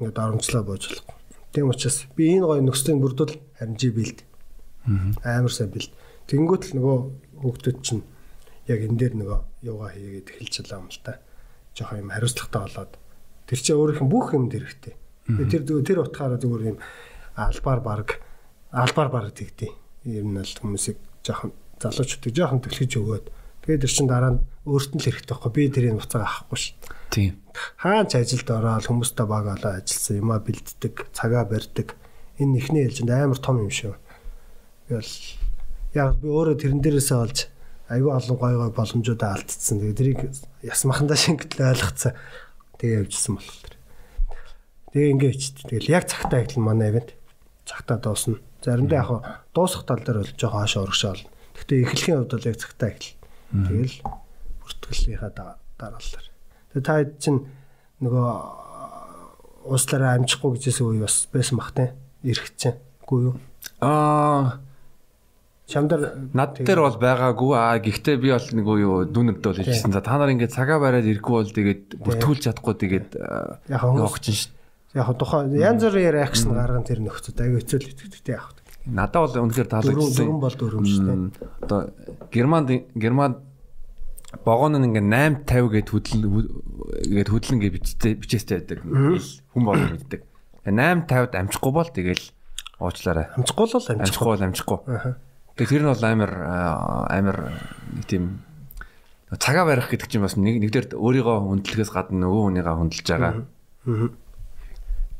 ингээд оромжлоо бууж болохгүй тийм учраас би энэ гой нөхцөлийг бүрдүүл харин чи бэлд Амар сайн бил. Тэнгүүт л нөгөө хүүхдүүд чинь яг энэ дээр нөгөө юугаа хийгээд эхэлж байгаа юм л та. Жохоо юм хариуцлагатай болоод тэр чинь өөрийнх нь бүх юмд хэрэгтэй. Тэр тэр утгаараа зүгээр юм албаар баг албаар баг тэгдэ. Ер нь л хүмүүсийг жоохон залуучуудыг жоохон төлөж өгөөд тэгээд тэр чин дараа нь өөртөө л хэрэгтэй байхгүй би тэрийг буцаага авахгүй ш. Тийм. Хаач ажилд ороод хүмүүстэй баг олоо ажилласан юмаа бэлддэг, цагаа барьдаг. Энэ ихний ээлжинд амар том юм шүү. Тэгэл яг би өөрөө тэрэн дээрээсээ олж айгүй олон гой гой боломжуудаа алдчихсан. Тэгээ тэрийг яс махандаа шингэтэл ойлгоцсон. Тэгээ явжсэн болох тэр. Тэгээ ингээ ичт. Тэгэл яг цагтаа ихлэн манай ивент. Цагтаа дуусна. Заримдаа яг дуусах тал дээр бол жоохон хаашаа урагшаа болно. Гэхдээ эхлэхийн хувьд бол яг цагтаа ихл. Тэгэл бүртгэлийнхаа дараалал. Тэгээ та хэд чинь нөгөө ууслаараа амжихгүй гэжсэн үе бас байсан бах те. Ирэх чинь. Үгүй юу? Аа Чамдар над дээр бол байгаагүй аа гэхдээ би бол нэг юу дүүнэрд бол хэлсэн. За та нар ингээд цагаа бариад ирэхгүй бол тэгээд бүртгүүлж чадахгүй тэгээд явах чинь шүү. Яг тухайн янз бүрийн реакшн гарган тэр нөхцөд аягүй хэцүү л итгэдэгтэй явах. Надад бол үнэхээр таалагдсан. Дөрөв бол дөрөв шүү дээ. Одоо Германд Германд богоно нь ингээ 850 гэд хөдлөн гэд хөдлөн гэж бичтэй бичээстэй байдаг. Хүн болон мэддэг. 850-д амжихгүй бол тэгэл уучлаарай. Амжихгүй л амжихгүй. Бол амжихгүй. Тэгээ тэр нь бол амар амар нэг тийм цагаа барих гэдэг чинь бас нэг нэгдэр өөрийгөө хүндлэхээс гадна нөгөө хүнийгээ хүндэлж байгаа.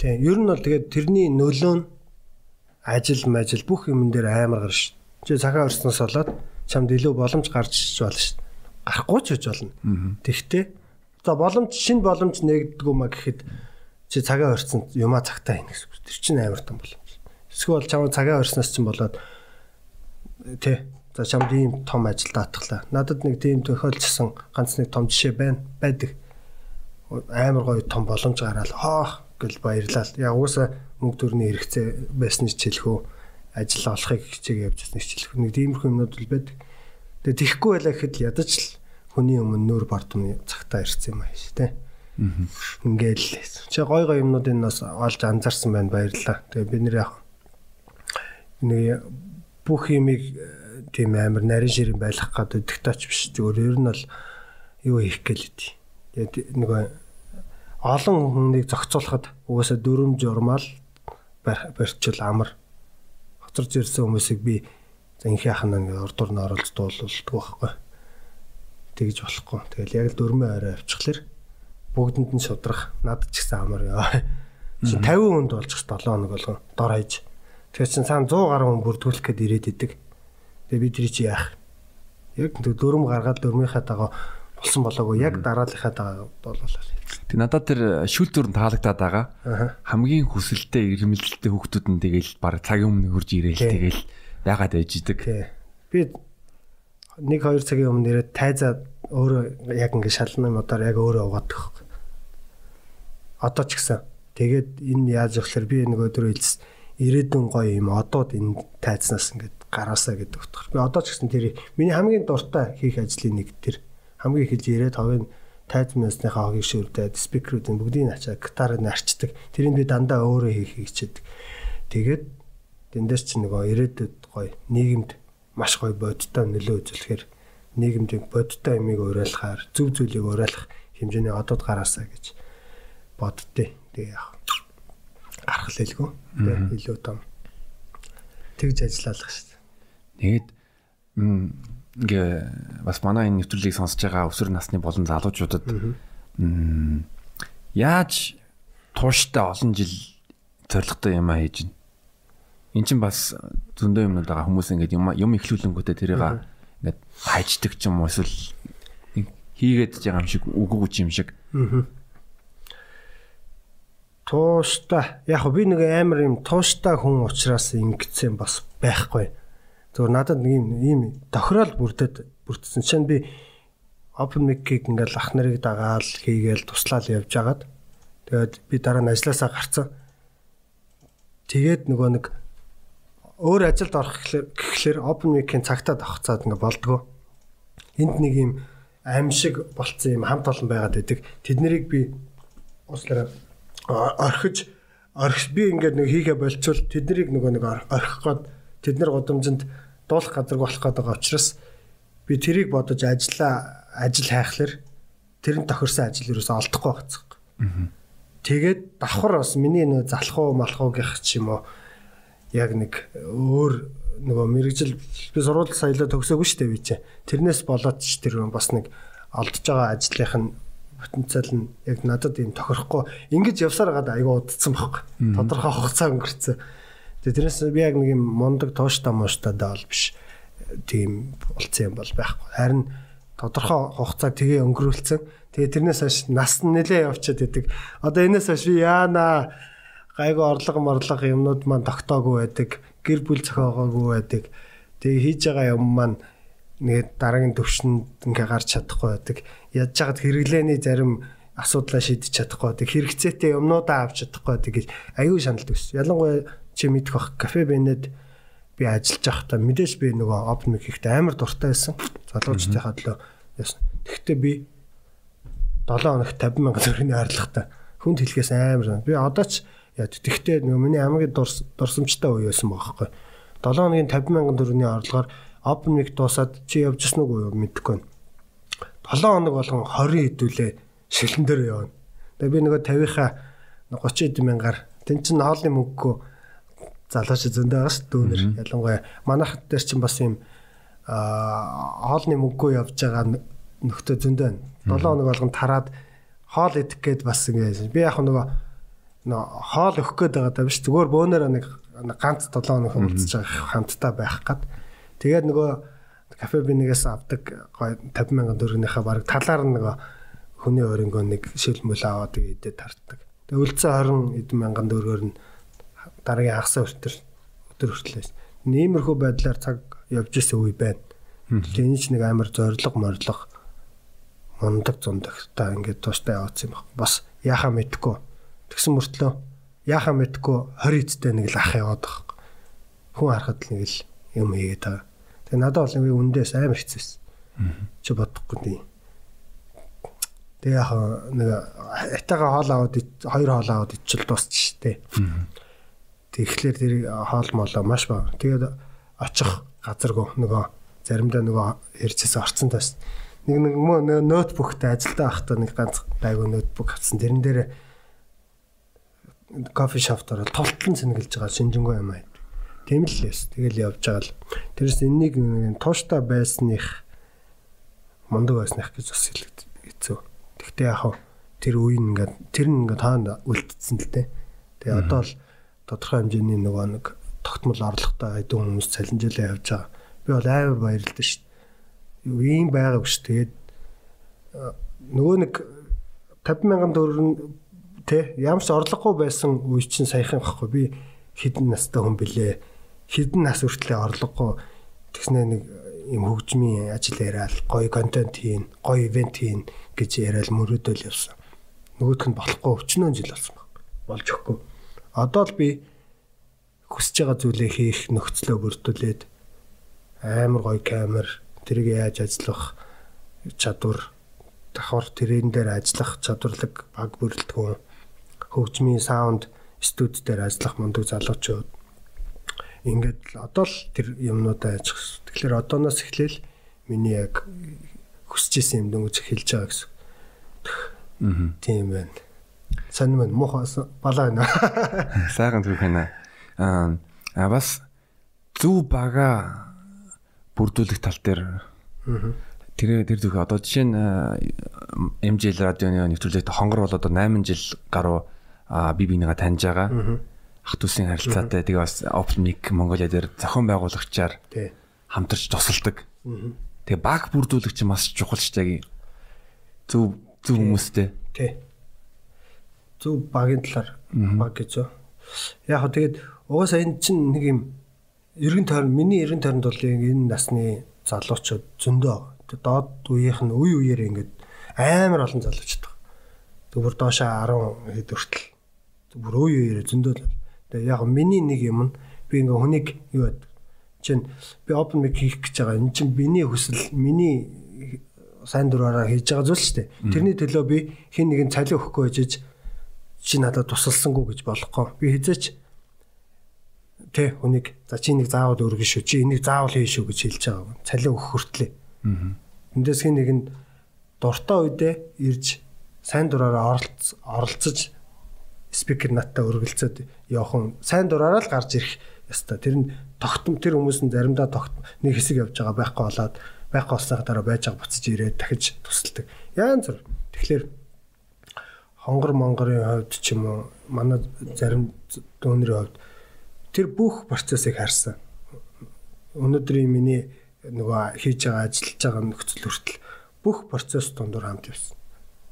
Тийм. Ер нь бол тэгээд тэрний нөлөө нь ажил мажил бүх юм дээр амар гарш. Чи цагаа өрснөөс болоод чамд илүү боломж гарч болно шүү гарахгүй ч гэж болно. Тэгтээ за боломж шинэ боломж нэгддэг юм а гэхэд чи цагаа орцсон юмаа цагтаа хийнэ гэсэн. Тэр чинь амар том боломж. Эсвэл чам цагаа орсноос чинь болоод тий за чамд ийм том ажил даатглаа. Надад нэг тийм тохиолдсон ганц нэг том жишээ байна байдаг. Амар гоё том боломж гараад хоох гэл баярлал. Яг уусаа мөнгө төрний хэрэгцээ байсан ч хэлэхүү ажил олохыг хичээг явж байсан ч хэлэхүү. Нэг тиймэрхүү юмнууд л байдаг. Тэгээ тихгүй байлаа гэхэд ядаж л хүний өмнө нүүр бардамны цагтаа ирсэн юм аа шүү дээ. Ингээл чи гой гой юмнуудыг нас олж анзаарсан байна баярлалаа. Тэгээ бид нэр яг нэг бүх юмыг тийм амар нарийн ширийн байлгах гэдэг диктач биш. Зүгээр ер нь бол юу хийх гэлээ. Тэгээ нэг олон хүнийг зохицуулахад угаасаа дөрөм журмал барьчил амар хоцорж ирсэн хүмүүсийг би За инхи ахна ингээ урдуур нь оролцож дуулуулдаг байхгүй. Тэгж болохгүй. Тэгэл яг л дөрмөө орой авчихлаар бүгдэнд нь шудрах над ч гэсэн амар яа. Чи 50 хүнд болж 7 хоног болгон дор хаяж. Тэгэхээр чин цаана 100 гаруй хүн бүрдүүлэх гээд ирээд идэг. Тэгээ би тэр чи яах? Яг дөрөм гаргаад дөрмийнхаа дагаа болсон болоогүй яг дараалынхаа дагаа болоолаа. Тэг надад тэр шүүлтүр нь таалагдаад байгаа. Хамгийн хүсэлтэй ирмэлзэлтэй хүүхдүүд нь тэгэл баг цагийн өмнө хурж ирээл тэгэл ягаад ээж идэг. Би 1 2 цагийн өмнө нэрээ тайзаа өөрөө яг ингэ шалны модоор яг өөрөө угаадаг. Одоо ч гэсэн тэгээд энэ яаж явахлаар би нэг өдөр хэлсэн ирээдүйн гоё юм одоод энэ тайзнаас ингээд гараасаа гэдэг утгаар. Би одоо ч гэсэн тэр миний хамгийн дуртай хийх ажлын нэг тэр хамгийн их хэлж ирээд ховын тайз мэсныхаа хогийг шүрдээд спикерүүдийн бүгдийг ачаа гитарыг нарчдаг. Тэрийг би дандаа өөрөө хийх хийчихэд тэгээд Тэндээс чи нөгөө ирээдүйд гоё нийгэмд маш гоё бодтой нөлөө үзүүлэхээр нийгэмд бодтой ямиг уриалахаар зөв зүйлийг уриалах хэмжээний одод гараасаа гэж боддتي. Тэгээ яах. Гарах лэлгүй. Тэгээ илүү том. Тэгж ажиллаалах шүү дээ. Тэгээд ингээ бас манай энэ нэвтрүүлгийг сонсож байгаа өсвөр насны болон залуучуудад яаж тууштай олон жил зоригтой юм а хийж байна эн чинь бас зөндөө юмнууд байгаа хүмүүс ингээд юм юм ихлүүлэнгүүтээ тэрийг ингээд хайчдаг ч юм уу эсвэл хийгээд байгаа юм шиг үгүй юм шиг. Тууштай. Яг би нэг амар юм тууштай хүн учраас ингэсэн бас байхгүй. Зүгээр надад нэг юм ийм тохирол бүрдээд бүрдсэн чинь би open mic-ийг ингээл ах нарыг дагаал хийгээл туслаал явж агаад тэгээд би дараа нь ажилласаа гарцсан. Тэгээд нөгөө нэг өөр ажилд орох гэхлээр open mic-ийн цагтаа давхцаад ингээ болдгоо. Энд нэг юм аимшиг болцсон юм хамт олон байгаад байдаг. Тэднийг би ууслаараа орхиж орхи би ингээд нэг хийхэ болцвол тэднийг нөгөө нэг орхих гээд тэд нар гудамжинд дуулах газар болох байгаа учраас би тэрийг бодож ажиллаа ажил хайхлаар тэрэн тохирсон ажил юусоо олдохгүй байцсан. Тэгээд давхар бас миний нөө залах уу малах уу гэх ч юм уу яг нэг өөр нөгөө мэрэгжил би сургууль саялаа төгсөөгүй шүү дээ би чи. Тэрнээс болоод ч тэр бас нэг олдож байгаа ажлынх нь потенциал нь яг надад юм тохирохгүй ингэж явсаар гад айгу удцсан байхгүй. Тодорхой хугацаа өнгөрцөн. Тэгээ тэрнээс би яг нэг юм мундаг тууштай мууштай даал биш. Тийм болцсон юм бол байхгүй. Харин тодорхой хугацааг тгээ өнгөрүүлсэн. Тэгээ тэрнээс хойш нас нь нэлээ явчихад идэг. Одоо энэс хойш яана гайгүй орлого морлого юмнууд маань тогтоогүй байдаг, гэр бүл зохиогоогүй байдаг. Тэгээ хийж байгаа юм маань нэг дараагийн төвшөнд ингээ гарч чадахгүй байдаг. Ядж хаад хэрэглээний зарим асуудлаа шийдэж чадахгүй байдаг. Хэрэгцээтэй юмнуудаа авч чадахгүй байдаг гэж аюу шаналт өс. Ялангуяа чи мэдэх бах кафе бэнэд би ажиллаж байхдаа мэдээж би нөгөө open mic хийхдээ амар дуртай байсан. Залуучдынхаа төлөө яасан. Тэгэхдээ би 7 хоног 50 сая төгрөгийн арилгатай хүнд хэлхээс амар. Би одоо ч Яа тэгтээ нөгөө миний хамгийн дурсамжтай үе байсан байхгүй. 7 хоногийн 50 мянган төгрөгийн орлогоор open mic дуусаад чи явж гисэн үгүй мэдэхгүй байна. 7 хоног болгон 20 хэдүүлээ шилэн дээр явна. Тэгээ би нөгөө 50-ийнхаа 30 хэдэн мянгаар тэн чин хоолны мөнгөгүй залууч зөндөө байгаа шүү дүүнер. Ялангуяа манайх дээр чинь бас юм хоолны мөнгөгүй явж байгаа нөхдөд зөндөө байна. 7 хоног болгон тараад хоол идэх гээд бас ингэ би яг нөгөө хоол өгөх гээд байгаа даа биш зүгээр бөөнөр нэг ганц 7 хоног уулзж байгаа хамтдаа байх гад. Тэгээд нөгөө кафе бинегээс авдаг гой 50 мянган төгрөгийнхаа баг талаар нөгөө хүний өрөнгөө нэг шилмэл аваад идээд тартдаг. Тэгээд үлдсэн 20 эдэн мянган төгрөгөөр нь дараагийн хагас өтөр өтөр хүртлээс. Ниймэрхүү байдлаар цаг явж исэн үе байна. Тэгээд энэ ч нэг амар зориг морлог мундаг зундагтай ингээд тууштай яваадсан юм байна. Бас яхаа мэдгүй. Тэгсэн мөртлөө яхаа мэдгүй 20 эцтэй нэг л ах яваад байгаа. Хүн харахад л нэг л юм хийгээд байгаа. Тэгээ надад бол нэг үндээс амар хэцүүсэн. Чи бодохгүй тийм. Тэгээ яг нэг атайгаа хоол аваад хоёр хоол аваад ичил дуусч штэ. Тэгэхээр тэр хоол молоо маш баа. Тэгээд очих газаргүй нөгөө заримдаа нөгөө ярьжсэн орцсон тас нэг нэг ноутбуктай ажилдаа байхдаа нэг ганц гайгүй ноутбук авсан. Тэрэн дээр кофе шоптоор товтлон сэнгэлж байгаа шинжэнгой юм аа. Тийм л лээс. Тэгэл явж байгаа л. Тэрээс энэнийг тууштай байсных мундаг байсных гэж бас хэлцүү. Тэгтээ яг тэр үе ингээд тэр нь ингээд хаана үлдсэн л дээ. Тэгээ одоо л тодорхой хэмжээний нөгөө нэг тогтмол орлоготой хэдэн хүмүүс цалинжуулаа явж байгаа. Би бол амар баярлалаа шүү дээ. Юу ийм байгаа биш тэгээд нөгөө нэг 50 мянган төгрөг Тэ ямарч орлогогүй байсан үе чинь саяхан байхгүй би хідэн настай хүн бэлээ. Хідэн нас хүртлээр орлогогүй тэгснэ нэг юм хөгжмийн ажил яриад гоё контент хийн, гоё ивент хийн гэж яриад мөрөөдөл явсан. Нөгөөх нь болохгүй өчнөө жил болсон баг. Болж өгөхгүй. Одоо л би хүсэж байгаа зүйлээ хийх нөхцлөө бүрдүүлээд амар гоё камер тэрийг яаж ажиллах чадвар давхар тэрэн дээр ажиллах чадварлаг баг бүрэлдэхүүн хөгжмийн саунд студ дээр ажиллах мундаг залуучууд ингээд л одоо л тэр юмнуудаа ажих. Тэгэхээр одооноос эхлээл миний яг хүсэж исэн юм дөнгөж эхэлж байгаа гэсэн. Аа. Тийм байна. Сайн мэн муухай балаа байна. Сайхан зүг байна. Аа бас зүв бага бүрдүүлэх тал дээр тэр тэр зүг одоо жишээ нь MJL радионы нэвтрүүлэгт хонгор бол одоо 8 жил гаруй би бинийгаа таньж байгаа. Ах トゥ усын харилцаатай тэгээ бас Open Mic Mongolia дээр зохион байгуулагчаар хамтарч тусалдаг. Тэгээ баг бүрдүүлэгч маш чухал штэ зөв зөв хүмүүстэй. Тий. Зөв багийн талаар баг гэж. Яг хөө тэгээд угаасаа энэ чинь нэг юм эргэн тойрон миний эргэн тойронд бол энэ насны залуучууд зөндөө доод үеийнх нь үе үеэр ингээд амар олон залуучууд. Зүгээр доошоо 10 хэд хүртэл бүр өө ёо зөндөл. Тэгээ яг миний нэг юм нь би ингээ хүнийг юу бод. Чин би open mic хийх гэж байгаа. Энд чин миний хүсэл, миний сайн дураараа хийж байгаа зүйл шүү дээ. Тэрний төлөө би хин нэгэн цалин өгөхгүй байж чи надад тусалсангүй гэж болохгүй. Би хизээч тэ хүнийг за чи нэг заавал өргөн шүү. Чи энийг заавал хий шүү гэж хэлж байгаа. Цалин өгөх хүртлээ. Аа. Эндээс хин нэгэн дуртай үедээ ирж сайн дураараа оролцож спикер наттай өргөлцөөд явах сайн дураараа л гарч ирэх ёстой. Тэр нь тогтом тэр хүмүүс нь заримдаа тогтом нэг хэсэг явж байгаа байхгүй болоод байхгүй болсныхаа дараа байж байгаа буцаж ирээд дахиж тусалдаг. Яан зүр. Тэгэхээр хонгор монгорын хувьд ч юм уу манай зарим дүүнэрийн хувьд тэр бүх процессыг харсан. Өнөөдрийн миний нөгөө хийж байгаа ажиллаж байгаа нөхцөл хүртэл бүх процесс дундуур хамт явсан.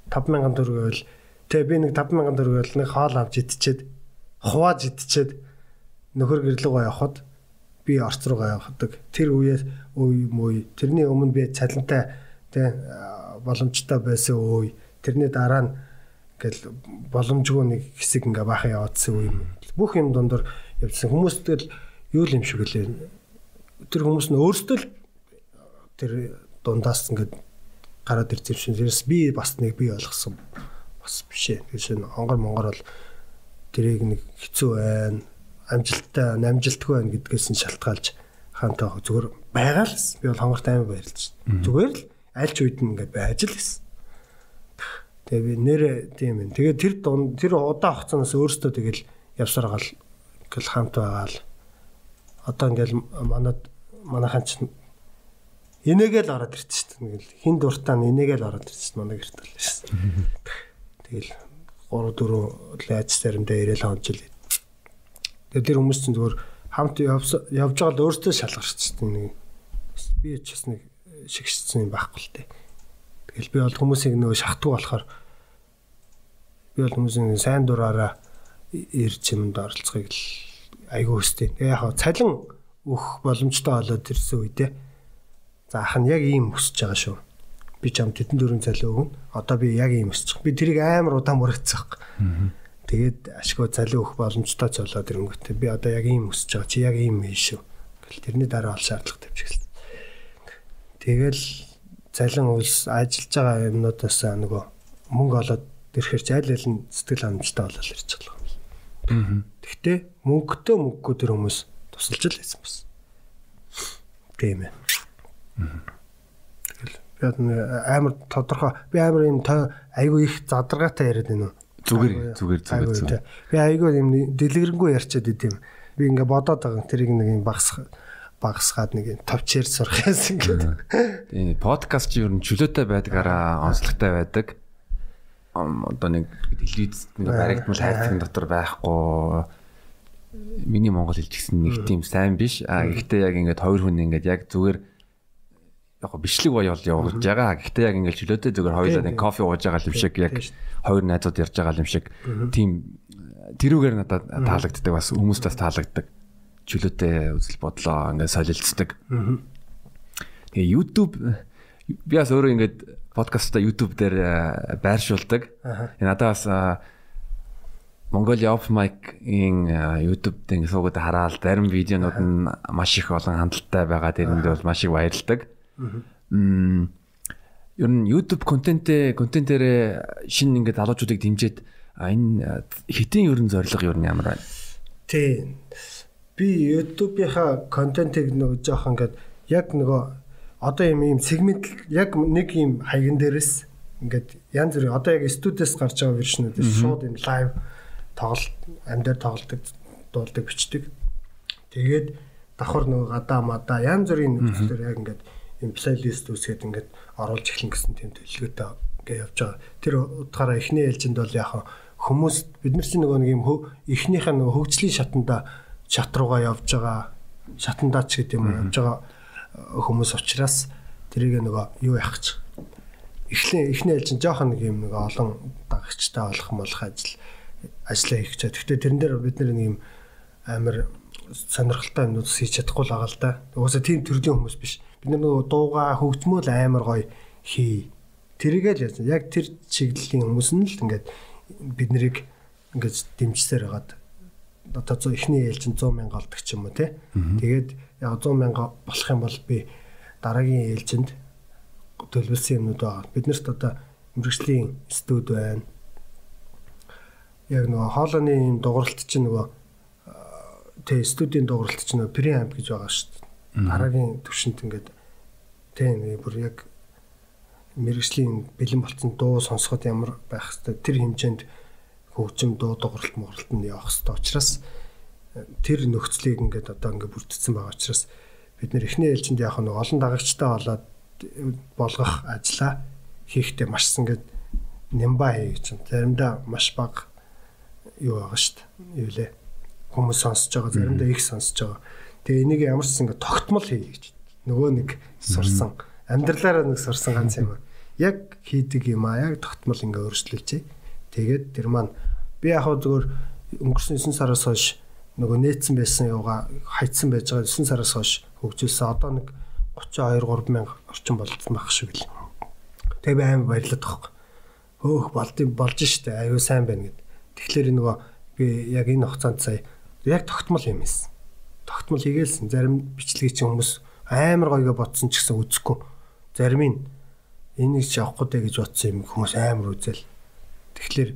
5000 төгрөг байвал Тэ би нэг 5000 төгрөг нэг хоол авч идчихэд хувааж идчихэд нөхөр гэрлэгөө явахад би орц руугаа явахдаг. Тэр үеэс үе мөй тэрний өмнө би цалинтай тэ боломжтой байсан үе тэрний дараа нь гэл боломжгүй нэг хэсэг ингээ баахан яваадсан үе бүх юм дундор явсан хүмүүст л юу л юм шиг лээ тэр хүмүүс нь өөрсдөө л тэр дундаас ингээд гараад ирсэн юм шиг тэрс би бас нэг би ойлгосон бас биш ээ. Тэгэхээр хонгор монгор бол тэрийг нэг хэцүү байна. амжилттай амжилтгүй байна гэдгээс нь шалтгаалж хаантай зүгээр байгаа л би бол хонгорт аймаг баярлж. Зүгээр л аль ч үед нь ингээд байж л гэсэн. Тэгээ би нэрээ тийм юм. Тэгээ тэр тэр удаан хугацаанаас өөртөө тэгэл явсаар гал гэл хамт байгаа л одоо ингээл манад манайхан ч энийгээл ороод ирчих шүү дээ. Хин дуртаа энийгээл ороод ирчих манай гэрт л шүү. Тэгэл 3 4 лайц заримдаа ирээл хонжил. Тэгээ тэр хүмүүс чинь зүгээр хамт явж байгаа л өөртөө шалгарч чинь нэг би ч бас нэг шигшсэн юм байхгүй л дээ. Тэгэл би бол хүмүүсийг нөгөө шахтуу болохоор би бол хүмүүсийн сайн дураараа ирж юмд оролцохыг л айгүй өстэй. Тэгээ яг цалин өөх боломжтой болоод ирсэн үедээ за ах нь яг ийм өсөж байгаа шүү. Би ч ам тетэн дөрөв цалин өгнө. Одоо би яг ийм өсчих. Би тэрийг амар удаан мөрөгцөх. Тэгээд ашгүй цалин өөх боломжтой ч болоод ирэнгүүтээ би одоо яг ийм өсөж байгаа. Чи яг ийм ээ шүү. Гэл тэрний дараа ол шаардлага тавьчихсан. Тэгэл цалин үйлс ажиллаж байгаа юмнуудаас нөгөө мөнгө олоод ирэхэр ч аль аль нь сэтгэл ханамжтай болол ирж байгаа юм. Гэхдээ мөнгөтэй мөнгөгүй тэр хүмүүс тусалж л байсан бас. Тийм ээ. Тэгэл би амар тодорхой би амар юм айгүй их задаргаатай яриад байна уу? Зүгээр зүгээр зүгээр. Би айгүй юм дэлгэрэнгүй ярьчаад идэм. Би ингээ бодоод байгаа тэрийг нэг юм багсах багсгаад нэг товчээр сурах юмсан гэдэг. Тийм подкаст чи ер нь чөлөөтэй байдгаараа онцлогтой байдаг. Одоо нэг телевиз нэг баригдмал хайрцагын дотор байхгүй. Миний монгол хэлч гэсэн нэг тийм сайн биш. А гэхдээ яг ингээд хоёр хүн ингээд яг зүгээр яг бичлэг боёол явуулж байгаа. Гэхдээ яг ингээд чөлөөтэй зүгээр хоёулаа нэг кофе ууж байгаа юм шиг яг хоёр найзууд ярьж байгаа юм шиг. Тийм тэрүүгээр надад таалагддаг бас хүмүүст бас таалагддаг. Чөлөөтэй үзэл бодлоо ингээд солилцдог. Тэгээ YouTube би бас өөрөө ингээд подкастта YouTube дээр байршуулдаг. Надад бас Mongolia Open Mic-ийн YouTube дээр суугаад хараад зарим видеонууд нь маш их олон хандлттай байгаа. Тэрэнд бол маш их баярлдаг. Мм ер нь YouTube контентээ контентээрээ шинэ ингээд залуучуудыг дэмжиж энэ хитийн ер нь зорилго ер нь ямар байна? Тий. Би YouTube-ийнхаа контентыг нөгөө жоох ингээд яг нөгөө одоо юм ийм сегмент яг нэг ийм хаягн дээрээс ингээд янз бүрийн одоо яг студиэс гарч байгаа вершнүүдээс шууд энэ лайв тоглолт амьдаар тоглолдог дуулдаг бичдэг. Тэгээд давхар нөгөө гадаа мадаа янз бүрийн нөхцөлөөр яг ингээд юм плейлист үсгээд ингээд оруулж эхлэн гэсэн тийм төлөвлөгөөтэй ингээд явж байгаа. Тэр утгаараа эхний ээлжинд бол яг хүмүүс бид нар чинь нөгөө нэг юм эхнийхээ нөгөө хөгжлийн шатанда шат руугаа явж байгаа шатандаа ч гэдэг юм явж байгаа хүмүүс учраас тэрийг нөгөө юу яах ч эхлэн эхний ээлжинд жоохон нэг юм нэг олон дагагчтай болох молох ажил ажиллаа хийх чад. Гэхдээ тэрэн дээр бид нэг юм амар сонирхолтой юмнууд хийж чадахгүй л байгаа л да. Угаасаа тийм төрлийн хүмүүс биш. Бид нөгөө дууга хөгжмөл амар гоё хий. Тэрийгэл яасан. Яг тэр чиглэлийн хүмүүс нь л ингээд бид нарыг ингээд дэмжсээр хагаад одоо зөө ихний ээлжин 100 мянга олдог ч юм уу те. Тэгээд яг 100 мянга болох юм бол би дараагийн ээлжинд төлөвлөсөн юмнууд байгаа. Биднэрт одоо мэрэгжлийн студ байна яг нөгөө хоолойны юм дууралт чинь нөгөө тэ студийн дууралт чинь нөгөө преамп гэж байгаа шүү дээ. Дараагийн төвшөнд ингээд тэ нэг бүр яг мэрэгжлийн бэлэн болцсон дуу сонсоход ямар байх хэвээр тэр хэмжээнд хөгжим дуу дууралт муралт нь явах хэвээр учраас тэр нөхцөлийг ингээд одоо ингээд бүрдсэн байгаа учраас бид нэр эхний ээлжинд яг нэг олон дагагчтай болоод болгох ажлаа хийхдээ маш ингээд нямба хийж чинь заримдаа маш бага юу байгаа шүү дээ. Юу лээ. Хүмүүс сонсож байгаа заримдаа их сонсож байгаа. Тэгээ энийг ямар ч ингэ тогтмол хий гэж. Нөгөө нэг сурсан. Амьдралаараа нэг сурсан ганц юм. Яг хийдэг юм аа. Яг тогтмол ингэ өөрчлөлчээ. Тэгээд тэр маань би яг зүгээр өнгөрсөн 9 сараас хойш нөгөө нээцсэн байсан юугаа хайцсан байж байгаа 9 сараас хойш хөгжүүлсэн. Одоо нэг 32 3 мянга орчим болцсон байх шиг л. Тэгээ би аим баярлаад байгаа. Хөөх болдсон болж штэ аюу сайн байна гэд. Тэгэхээр нөгөө би яг энэ хугацаанд сая яг тогтмол юм ийсэн. Тогтмол хийгээлсэн. Зарим бичлэгийг чинь хүмүүс амар гойго ботсон ч гэсэн үзэхгүй. Зарим нь энийг ч авахгүй дэ гэж бодсон юм хүмүүс амар үзэл. Тэгэхээр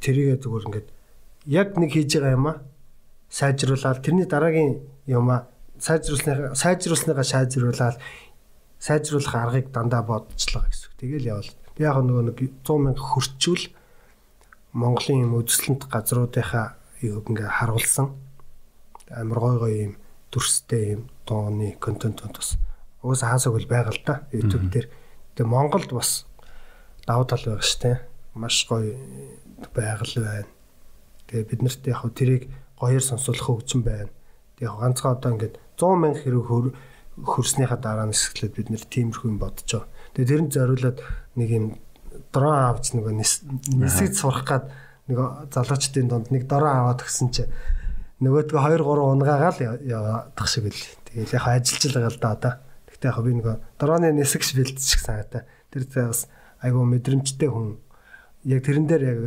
тэрийгээ зүгээр ингээд яг нэг хийж байгаа юм аа. сайжруулаад тэрний дараагийн юма сайжруулсныхаа сайжруулсныхаа сайжруулаад сайжруулах аргыг дандаа бодчихлоо гэсэн үг. Тэгэл явал. Би яг нөгөө нэг 100 мянга хөрчүүл Монголын юм үзэсгэлэнт газруудынхаа юуг ингээ харуулсан амар гой гой юм дүрстэй юм дууны контентууд бас уус хаасаг бол байгаа л да YouTube дээр. Тэгээ Монголд бас давуу тал байгаа штэ. Маш гоё байгаль байна. Тэгээ бид нарт яг тэрийг гоёор сонсуулах хөгжин байна. Тэгээ ганцхан одоо ингээд 100 мянга хэрэг хөрснийхаа дараа нь эсгэлээд бид нэр тиймэрхүү юм бодцоо. Тэгээ тэрэнд зориулаад нэг юм дрон авч нөгөө нисэж сурах гад нэг залуучдын донд нэг дороо аваад гисэн чи нөгөөдгөө 2 3 унгаагаал яваадах шиг л. Тэгэл яг ажиллаж л байгаа л да одоо. Гэхдээ яг би нөгөө дорооны нисгч бэлдчих санаатай. Тэр бас айгу мэдрэмжтэй хүн. Яг тэрэн дээр яг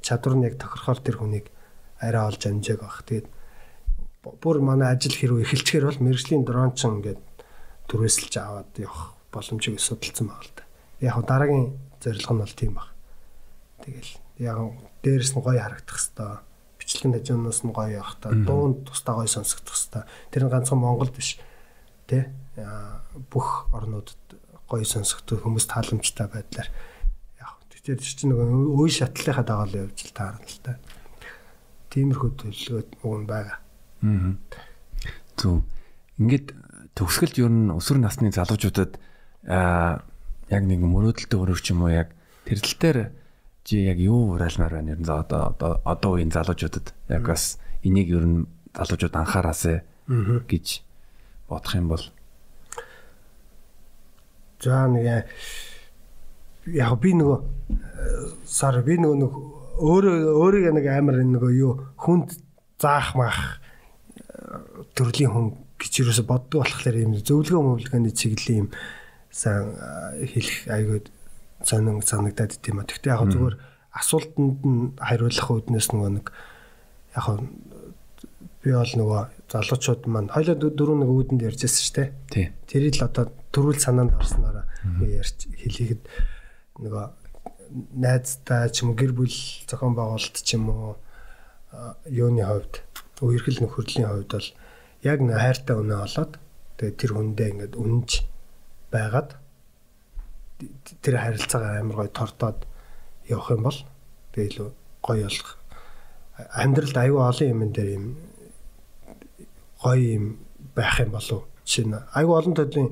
чадвар нь яг тохирохоор тэр хүнийг арай олж амжааг баг. Тэгээд бүр манай ажил хэрэг эхэлчихэр бол мэрэгжлийн дрон ч ингээд түрээсэлж аваад явах боломжийг судалсан байгаа л да. Яг дараагийн зорилго нь бол тийм баг. Тэгэл яг дээрэс нь гоё харагдах хэвээр бичлэгэн хажуунаас нь гоё явах та дуунд тусдаа гоё сонсогдох хэвээр тэр нь ганцхан Монголд биш тэ бүх орнуудад гоё сонсогдох хүмүүс тааламжтай байдлаар тэр чинь нөгөө үе шатлалынхаа дагаал явж л таарна л та. Тиймэрхүү төлөвлөгөө уг нь байгаа. Аа зөв. Ингээд төгсгөлд ер нь өсвөр насны залуучуудад аа яг нэг мөрөөдөлтөй өрөвч юм уу яг тэр тал дээр чи яг юу уриалмаар байна ер нь одоо одоо одоо үеийн залуучуудад? Яг бас энийг ер нь залуучууд анхаараасаа гэж бодох юм бол. За нэг яг би нөгөө сар би нөгөө нэг өөрөө өөрийг нэг амар нөгөө юу хүнд заах мах төрлийн хүн гэж юусо боддог болохоор юм зөвлөгөө мөвлөгөөний чиглэлийн юм сайн хэлэх айгүй сонин санагдаад ит юм а. Гэхдээ яг зүгээр асуултанд нь хариулах үүднээс нөгөө нэг яг би бол нөгөө залуучууд маань хоёлоо дөрөв нэг үүдэнд ярьжсэн шүү дээ. Тий. Тэрийг л одоо төрүүл санаанд орсноор ярьж хэлийгэд нөгөө найзтай ч юм уу гэр бүл зохион байгуулалт ч юм уу юуны хувьд үерхэл нөхөрлийн хувьд бол яг нэг хайртай өнөө олоод тэгээ тэр хүндээ ингээд үнэнч байгаад тэр харилцаагаа амар гоё тортоод явах юм бол тэгээ илүү гоё болох. Амьдралд аюу олон юм дээр юм гоё юм байх юм болов. Жишээ нь аюу олон төрлийн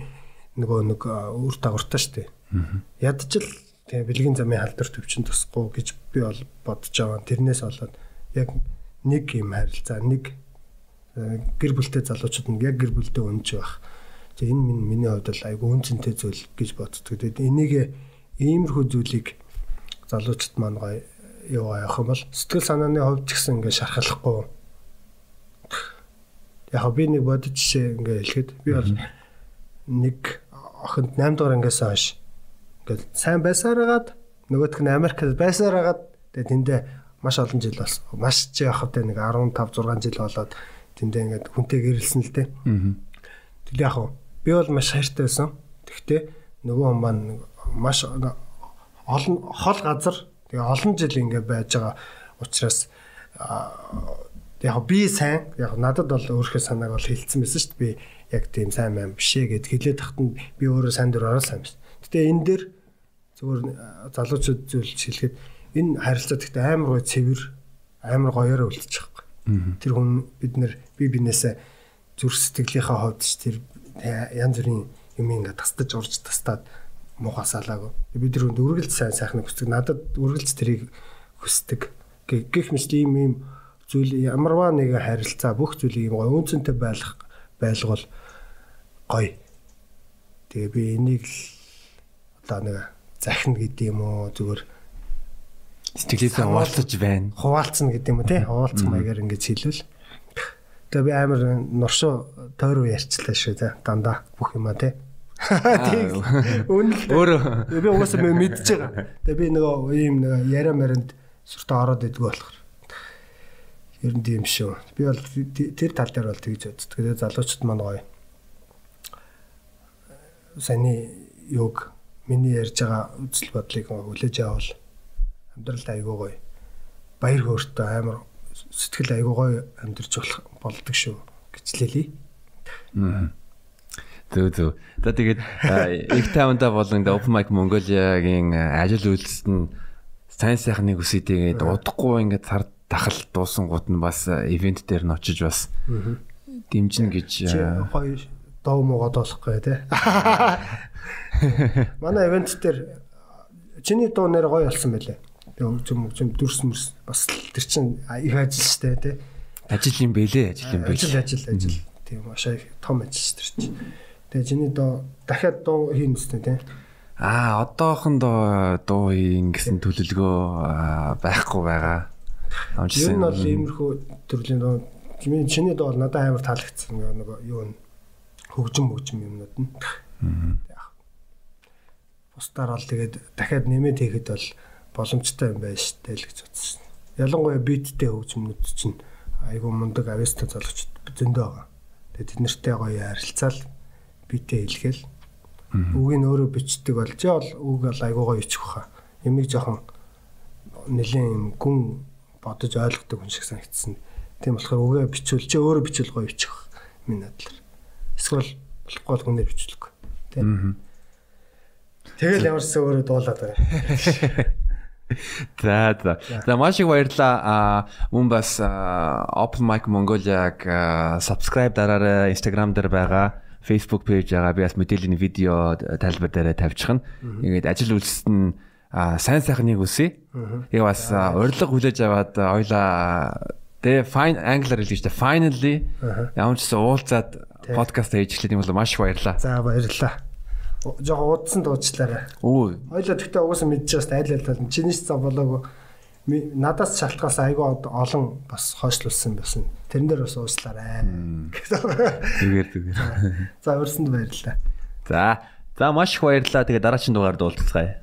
нөгөө нэг үр дагавартай шүү дээ. Ядчил тэгээ бэлгийн замын халдвар төвчин тусахгүй гэж би бол бодож байгаа. Тэрнээс болоод яг нэг юм харилцаа нэг гэр бүлтэй залуучууд нь яг гэр бүлтэй өнж байх За энэ минь миний хувьд бол айгүй үнцэнтэй зүйл гэж боддог. Тэгээд энийг иймэрхүү зүйлийг залуучууд маань гоё юу явах юм бол сэтгэл санааны хувьд ч гэсэн ингээ шархалахгүй. Яг би нэг бодож жишээ ингээ хэлэхэд би бол нэг охинд 8 дугаар ангиас хойш ингээ сайн байсараад нөгөөх нь Америкт байсараад тэгээд тэндээ маш олон жил болсон. Маш ч явах тэ нэг 15 6 жил болоод тэндээ ингээд хүнтэй гэрэлсэн л дээ. Аа. Тэгэл яг Би бол маш хайртай байсан. Тэгвэл нөгөө хүн маань маш олон хол газар тэгээ олон жил ингэ байж байгаа учраас яг би сайн яг надад бол өөрийнхөө санааг бол хилцсэн байсан шүү дээ. Би яг тийм сайн мэн бишээ гэд хэлээд тахтанд би өөрөө сайн дөр ороолсан юм байна. Гэтэ энэ дээр зүгээр э, залуучууд зүйл хэлэхэд энэ харилцаа гэхдээ амар гоё цэвэр амар гоёор үлдчих байхгүй. Тэр хүн бид нэр би бинээсээ зүр сэтгэлийнхаа хувьд ч тэр янз бүрийн юм ингээд тастаж урж тастаад мухасалаагүй. Би тэр хүнд үргэлж сайн сайхныг хүсдэг. Надад үргэлж тэрийг хүсдэг. Гэх мэт ийм ийм зүйл ямарваа нэг харилцаа бүх зүйлийг юм гоё үнцэнтэй байлгах байлгал гоё. Тэгээ би энийг л одоо нэг захина гэдэг юм уу зүгээр сэтгэлээсээ хуваалцаж байна. Хуваалцна гэдэг юм уу тий? Хуваалцах маягаар ингэж хэлвэл Тэгээ би амар нуршуу тойроо ярьчлаа шүү те дандаа бүх юма те. Тийм. Үнэн. Өөр би угаасаа мэдж байгаа. Тэгээ би нөгөө ийм нэг яриа маринд сүртэ ороод идэггүй болохоор. Ер нь тийм шүү. Би бол тэр тал дээр бол тэгж боддог. Тэгээ залуучууд маань гоё. Саяны юг миний ярьж байгаа үзэл бодлыг хүлээж авал амьдралд айгүй гоё. Баяр хөөртэй амар сэтгэл айгуу гоё амьдарч болох болдог шүү гэж лээ. Зөв зөв. За тэгээд их тайванда болон Open Mic Mongolia-гийн ажил үйлсэд нь сайн сайхныг үсээ тэгээд удахгүй ингээд цар дахал дуусангууд нь бас ивент дээр нь очиж бас дэмжин гэж гоё доо могод болохгүй тий. Манай ивент дээр чиний дуу нэр гоё болсон байлээ. Тэгээ хөгжим хөгжим дүрс мөрс бас тэр чин их ажил штэ тий. Ажил юм бэлээ, ажил юм бэлээ. Ажил ажил ажил. Тийм маш том ажил тэр чин. Тэгээ чиний доо дахиад дуу хийн үстэй тий. Аа одоохондоо дуу хийн гэсэн төлөвлөгөө байхгүй байгаа. Ер нь бол иймэрхүү төрлийн дуу чиний дуу надад амар таалагдсан нөгөө юу н хөгжим хөгжим юмнууд нь бусдаар бол тэгээд дахиад нэмээд хийхэд бол боломжтой юм байна штэ л гэж утсан. Ялангуяа биттэй хөгжмөнүүд чинь айгүй мундаг ависта залгч зөндөө байгаа. Тэгээд тэд нартэй гоё ярилцаал битээ хэлгээл. Үгийг өөрөө бичдэг болж яа бол үг бол айгүй гоё ичих واخа. Ямиг жоохон нэлийн юм гүн бодож ойлгодог хүн шиг санагдсан. Тийм болохоор үгээ бичүүл чи өөрөө бичүүл гоё ичих минь адлаар. Эсвэл болохгүй бол хүнээр бичлэг. Тийм. Тэгэл ямарсаа өөрөө дуулаад байгаа. За за. За маш их баярлалаа. А мөн бас Open Mic Mongolia-г subscribe дараарай. Instagram дээр байгаа. Facebook page байгаа. Би бас мэдээллийн видео тайлбар дээр тавьчихна. Ингээд ажил үйлсэд нь сайн сайхныг үсэ. Яг бас урилга хүлээж аваад ойлаа тэ fine angular хэлж та finally ямар ч уулзаад подкаст хийж эхлэх юм бол маш баярлаа. За баярлалаа. Жохо удсан дуучлаарай. Өө. Хоёлаа тэгтээ угаасаа мэдчихээс айл айл тал чиний цаа болоогүй надаас шалтгаас айгүй олон бас хойшлуулсан байсан. Тэрэн дээр бас ууслаарай. Зүгээр зүгээр. За урьсанд баярлалаа. За. За маш их баярлалаа. Тэгээ дараагийн дугаар дуулцгаая.